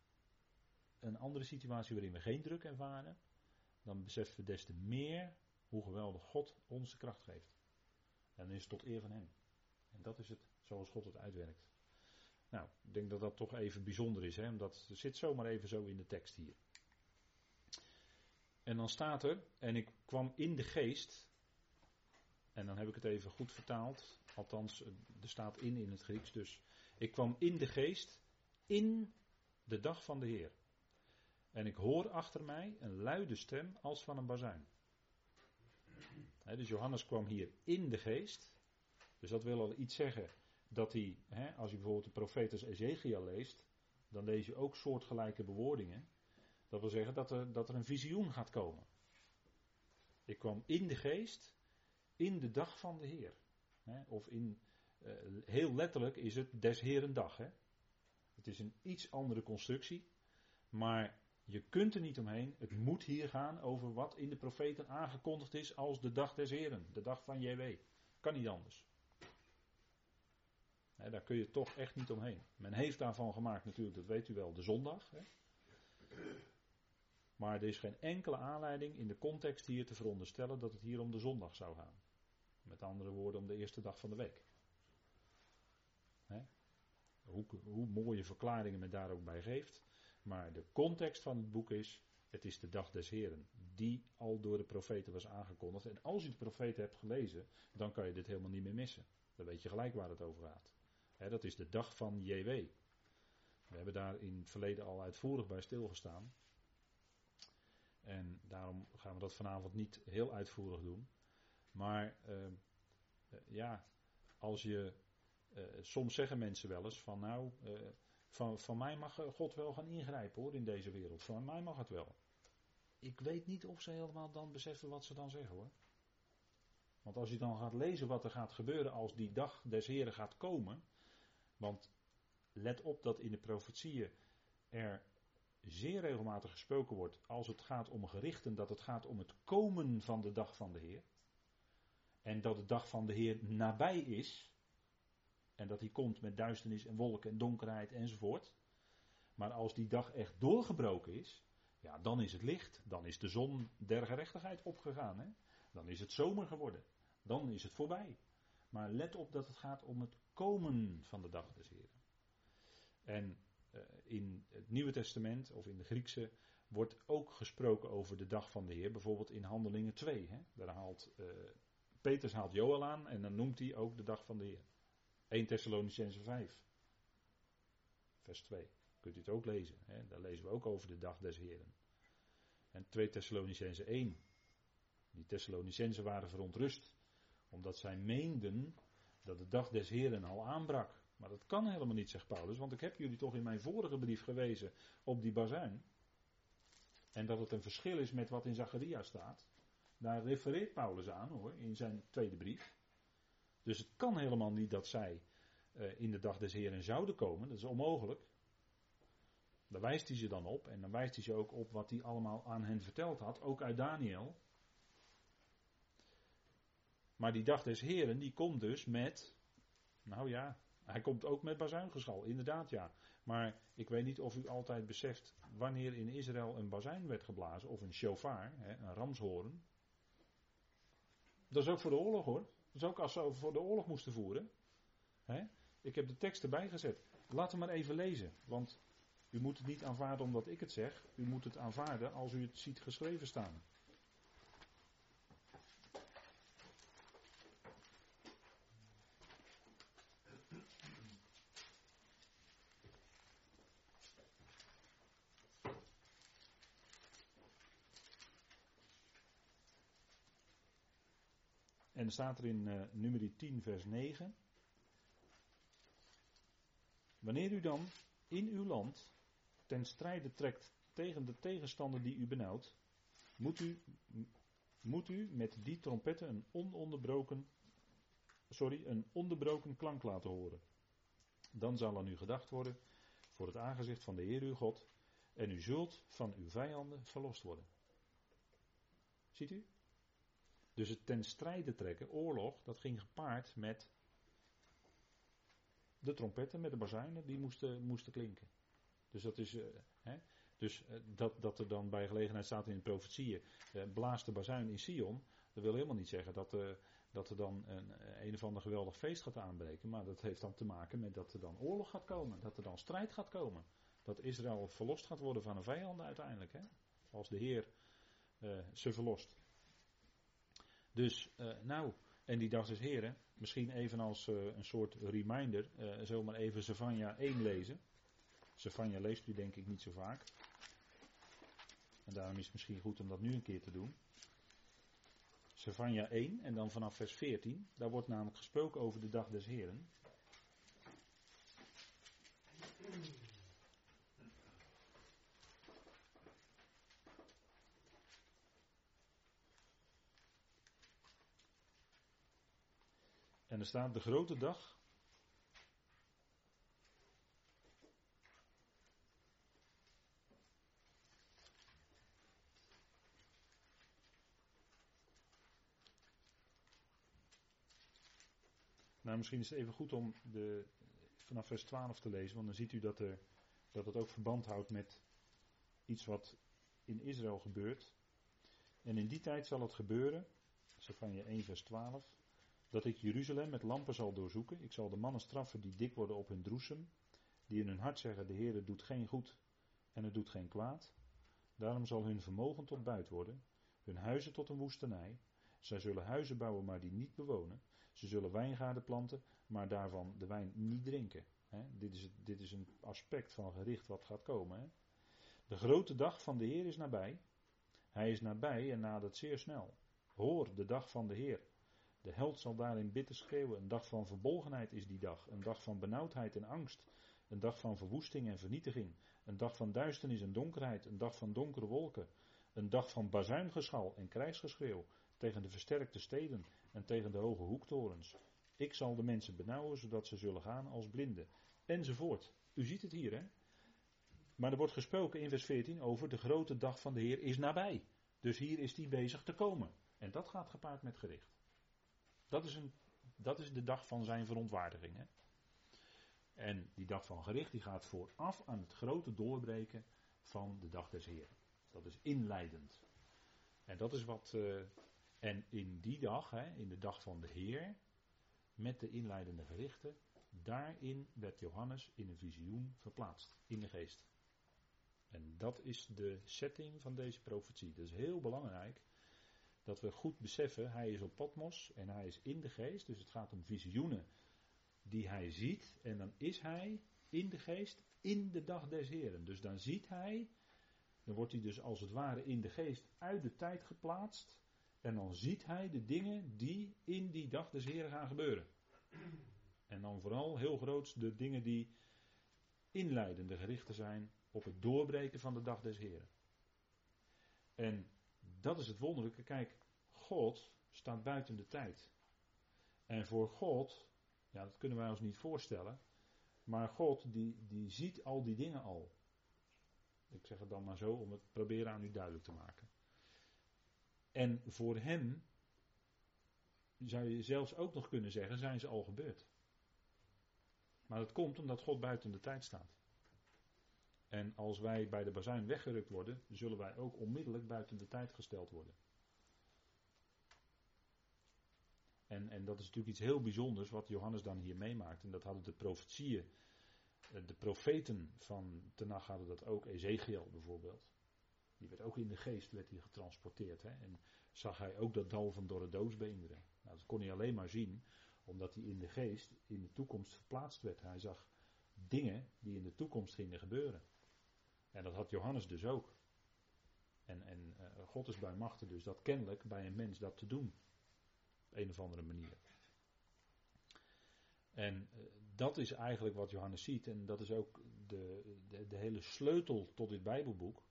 Speaker 1: een andere situatie waarin we geen druk ervaren, dan beseffen we des te meer hoe geweldig God ons de kracht geeft. En dan is het tot eer van Hem. Dat is het zoals God het uitwerkt. Nou, ik denk dat dat toch even bijzonder is, hè, omdat het zit zomaar even zo in de tekst hier. En dan staat er, en ik kwam in de geest, En dan heb ik het even goed vertaald. Althans, er staat in in het Grieks. Dus ik kwam in de geest in de dag van de Heer. En ik hoor achter mij een luide stem als van een bazuin. dus Johannes kwam hier in de geest. Dus dat wil al iets zeggen dat hij, als je bijvoorbeeld de profeet Ezekiel leest, dan lees je ook soortgelijke bewoordingen. Dat wil zeggen dat er, dat er een visioen gaat komen. Ik kwam in de geest in de dag van de Heer. Of in, eh, heel letterlijk is het des Heeren dag. Hè? Het is een iets andere constructie. Maar je kunt er niet omheen. Het moet hier gaan over wat in de profeten aangekondigd is als de dag des Heren. De dag van JW. Kan niet anders. Daar kun je toch echt niet omheen. Men heeft daarvan gemaakt natuurlijk, dat weet u wel, de zondag. Maar er is geen enkele aanleiding in de context hier te veronderstellen dat het hier om de zondag zou gaan. Met andere woorden, om de eerste dag van de week. Hoe, hoe mooie verklaringen men daar ook bij geeft. Maar de context van het boek is, het is de dag des Heren, die al door de profeten was aangekondigd. En als je de profeten hebt gelezen, dan kan je dit helemaal niet meer missen. Dan weet je gelijk waar het over gaat. Dat is de dag van JW. We hebben daar in het verleden al uitvoerig bij stilgestaan. En daarom gaan we dat vanavond niet heel uitvoerig doen. Maar uh, ja, als je. Uh, soms zeggen mensen wel eens van nou, uh, van, van mij mag God wel gaan ingrijpen hoor in deze wereld. Van mij mag het wel. Ik weet niet of ze helemaal dan beseffen wat ze dan zeggen hoor. Want als je dan gaat lezen wat er gaat gebeuren als die dag des Heren gaat komen. Want let op dat in de profetieën er zeer regelmatig gesproken wordt als het gaat om gerichten, dat het gaat om het komen van de dag van de Heer. En dat de dag van de Heer nabij is. En dat hij komt met duisternis en wolken en donkerheid enzovoort. Maar als die dag echt doorgebroken is, ja, dan is het licht. Dan is de zon der gerechtigheid opgegaan. Hè? Dan is het zomer geworden. Dan is het voorbij. Maar let op dat het gaat om het komen van de dag des Heren. En uh, in het Nieuwe Testament of in de Griekse wordt ook gesproken over de dag van de Heer. Bijvoorbeeld in Handelingen 2. Hè? Daar haalt uh, Peters haalt Joel aan en dan noemt hij ook de dag van de Heer. 1 Thessalonicense 5. Vers 2. Kunt u het ook lezen. Hè? Daar lezen we ook over de dag des Heren. En 2 Thessalonicense 1. Die Thessalonicensen waren verontrust. Omdat zij meenden dat de dag des Heren al aanbrak. Maar dat kan helemaal niet, zegt Paulus. Want ik heb jullie toch in mijn vorige brief gewezen op die bazuin. En dat het een verschil is met wat in Zacharia staat. Daar refereert Paulus aan hoor, in zijn tweede brief. Dus het kan helemaal niet dat zij uh, in de dag des Heren zouden komen. Dat is onmogelijk. Daar wijst hij ze dan op. En dan wijst hij ze ook op wat hij allemaal aan hen verteld had. Ook uit Daniel. Maar die dag des Heren, die komt dus met. Nou ja, hij komt ook met bazuingeschal, inderdaad ja. Maar ik weet niet of u altijd beseft wanneer in Israël een bazuin werd geblazen. Of een shofar, een ramshoorn. Dat is ook voor de oorlog hoor. Dat is ook als ze voor de oorlog moesten voeren. Ik heb de tekst erbij gezet. Laten we maar even lezen. Want u moet het niet aanvaarden omdat ik het zeg. U moet het aanvaarden als u het ziet geschreven staan. Dan staat er in uh, nummer 10, vers 9. Wanneer u dan in uw land ten strijde trekt tegen de tegenstander die u benauwt, moet u, moet u met die trompetten een ononderbroken, sorry, een onderbroken klank laten horen. Dan zal aan u gedacht worden voor het aangezicht van de Heer uw God, en u zult van uw vijanden verlost worden. Ziet u? Dus het ten strijde trekken, oorlog, dat ging gepaard met de trompetten, met de bazuinen, die moesten, moesten klinken. Dus dat is. Uh, hè, dus uh, dat, dat er dan bij gelegenheid staat in de profetieën. Uh, blaast de bazuin in Sion. Dat wil helemaal niet zeggen dat, dat er dan een, een of ander geweldig feest gaat aanbreken. Maar dat heeft dan te maken met dat er dan oorlog gaat komen. Dat er dan strijd gaat komen. Dat Israël verlost gaat worden van een vijanden uiteindelijk. Hè? Als de Heer ze verlost. Dus, uh, nou, En die dag des Heren, misschien even als uh, een soort reminder, uh, zomaar even Savanja 1 lezen. Savanja leest u denk ik niet zo vaak. En daarom is het misschien goed om dat nu een keer te doen. Savanja 1 en dan vanaf vers 14. Daar wordt namelijk gesproken over de dag des Heren. En er staat de grote dag. Nou, misschien is het even goed om de, vanaf vers 12 te lezen, want dan ziet u dat, er, dat het ook verband houdt met iets wat in Israël gebeurt. En in die tijd zal het gebeuren, je 1 vers 12, dat ik Jeruzalem met lampen zal doorzoeken. Ik zal de mannen straffen die dik worden op hun droesem, die in hun hart zeggen, de Heer doet geen goed en het doet geen kwaad. Daarom zal hun vermogen tot buit worden, hun huizen tot een woestenij. Zij zullen huizen bouwen, maar die niet bewonen. Ze zullen wijngaarden planten, maar daarvan de wijn niet drinken. dit, is, dit, is, een aspect van gericht wat gaat komen. De grote dag van de Heer is nabij. Hij is nabij en nadert zeer snel. Hoor de dag van de Heer. De held zal daarin bitter schreeuwen. Een dag van verbolgenheid is die dag. Een dag van benauwdheid en angst. Een dag van verwoesting en vernietiging. Een dag van duisternis en donkerheid. Een dag van donkere wolken. Een dag van bazuingeschal en krijgsgeschreeuw. Tegen de versterkte steden en tegen de hoge hoektorens. Ik zal de mensen benauwen zodat ze zullen gaan als blinden. Enzovoort. U ziet het hier, hè? Maar er wordt gesproken in vers 14 over de grote dag van de Heer is nabij. Dus hier is die bezig te komen. En dat gaat gepaard met gericht. Dat is, een, dat is de dag van zijn verontwaardiging. Hè? En die dag van gericht die gaat vooraf aan het grote doorbreken van de dag des Heeren. Dat is inleidend. En dat is wat. Uh, en in die dag, hè, in de dag van de Heer, met de inleidende gerichten, daarin werd Johannes in een visioen verplaatst, in de geest. En dat is de setting van deze profetie. Dat is heel belangrijk dat we goed beseffen, hij is op Patmos en hij is in de geest. Dus het gaat om visioenen die hij ziet. En dan is hij in de geest in de dag des Heren. Dus dan ziet hij, dan wordt hij dus als het ware in de geest uit de tijd geplaatst. En dan ziet hij de dingen die in die dag des Heren gaan gebeuren. En dan vooral heel groot de dingen die inleidende gerichten zijn op het doorbreken van de dag des Heren. En dat is het wonderlijke. Kijk, God staat buiten de tijd. En voor God, ja, dat kunnen wij ons niet voorstellen. Maar God, die, die ziet al die dingen al. Ik zeg het dan maar zo om het proberen aan u duidelijk te maken. En voor hem, zou je zelfs ook nog kunnen zeggen, zijn ze al gebeurd. Maar dat komt omdat God buiten de tijd staat. En als wij bij de bazuin weggerukt worden, zullen wij ook onmiddellijk buiten de tijd gesteld worden. En, en dat is natuurlijk iets heel bijzonders wat Johannes dan hier meemaakt. En dat hadden de profetieën, eh, de profeten van Tenach hadden dat ook, Ezekiel bijvoorbeeld. Die werd ook in de geest werd hij getransporteerd. Hè? En zag hij ook dat dal van dorre doosbeenderen. Nou, dat kon hij alleen maar zien omdat hij in de geest in de toekomst verplaatst werd. Hij zag dingen die in de toekomst gingen gebeuren. En dat had Johannes dus ook. En, en uh, God is bij machten dus dat kennelijk bij een mens dat te doen. Op een of andere manier. En uh, dat is eigenlijk wat Johannes ziet. En dat is ook de, de, de, hele sleutel tot dit Bijbelboek.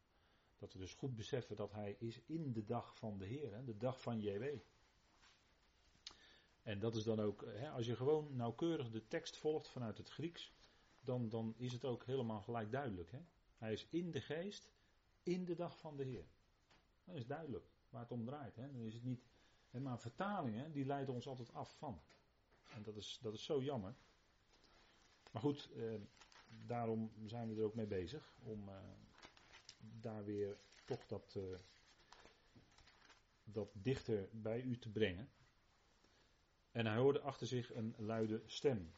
Speaker 1: Dat we dus goed beseffen dat hij is in de dag van de Heer. De dag van JW. En dat is dan ook, hè, als je gewoon nauwkeurig de tekst volgt vanuit het Grieks. Dan, dan is het ook helemaal gelijk duidelijk. Hè? Hij is in de geest, in de dag van de Heer. Dat is duidelijk waar het om draait. Hè? Dan is het niet. Maar vertalingen die leiden ons altijd af van. En dat is, dat is zo jammer. Maar goed, eh, daarom zijn we er ook mee bezig. Om eh, daar weer toch dat, eh, dat dichter bij u te brengen. En hij hoorde achter zich een luide stem.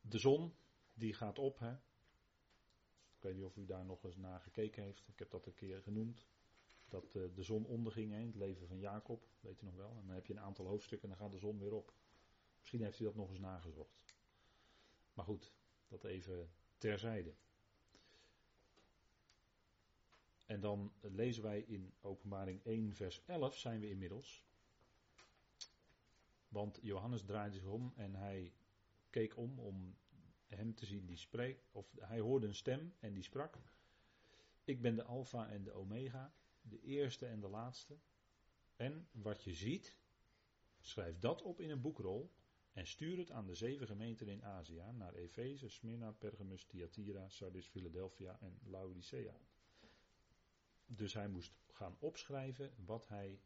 Speaker 1: De zon die gaat op. Hè? Ik weet niet of u daar nog eens naar gekeken heeft. Ik heb dat een keer genoemd. dat uh, de zon onderging in het leven van Jacob, weet u nog wel. En dan heb je een aantal hoofdstukken en dan gaat de zon weer op. Misschien heeft u dat nog eens nagezocht. Maar goed, dat even terzijde. En dan lezen wij in Openbaring 1, vers 11 zijn we inmiddels. Want Johannes draaide zich om en hij keek om om hem te zien die spreekt. Of hij hoorde een stem en die sprak. Ik ben de Alpha en de Omega, de eerste en de laatste. En wat je ziet, schrijf dat op in een boekrol en stuur het aan de zeven gemeenten in Azië, naar Efeze, Smyrna, Pergamus, Thyatira, Sardis, Philadelphia en Laodicea. Dus hij moest gaan opschrijven wat hij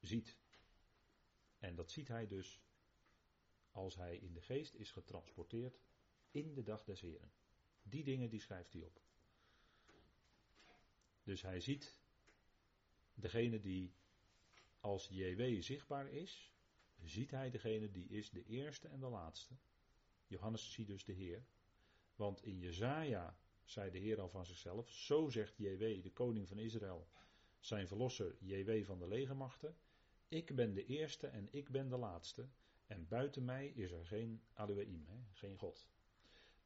Speaker 1: ziet. En dat ziet hij dus als hij in de geest is getransporteerd in de dag des Heren. Die dingen die schrijft hij op. Dus hij ziet degene die als JW zichtbaar is, ziet hij degene die is de eerste en de laatste. Johannes ziet dus de Heer. Want in Jezaja zei de Heer al van zichzelf, zo zegt JW, de koning van Israël, zijn verlosser JW van de legermachten. Ik ben de eerste en ik ben de laatste. En buiten mij is er geen Elohim, geen God.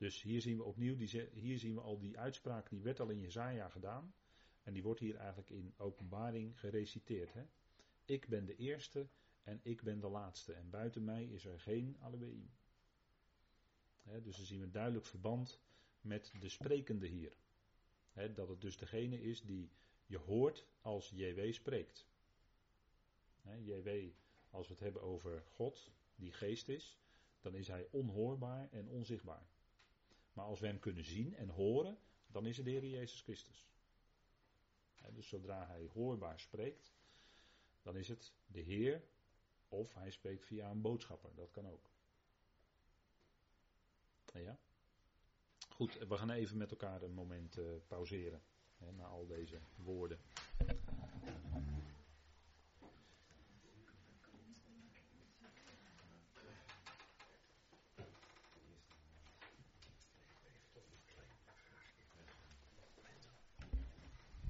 Speaker 1: Dus hier zien we opnieuw, die, hier zien we al die uitspraak, die werd al in Jezaja gedaan. En die wordt hier eigenlijk in openbaring gereciteerd. Hè? Ik ben de eerste en ik ben de laatste. En buiten mij is er geen Elohim. dus dan zien we een duidelijk verband met de sprekende hier. dat het dus degene is die je hoort als JW spreekt. JW, als we het hebben over God, die geest is, dan is hij onhoorbaar en onzichtbaar. Maar als we hem kunnen zien en horen, dan is het de Heer Jezus Christus. dus zodra hij hoorbaar spreekt, dan is het de Heer of hij spreekt via een boodschapper. Dat kan ook. Ja? Goed, we gaan even met elkaar een moment uh, pauzeren. Hè, na al deze woorden.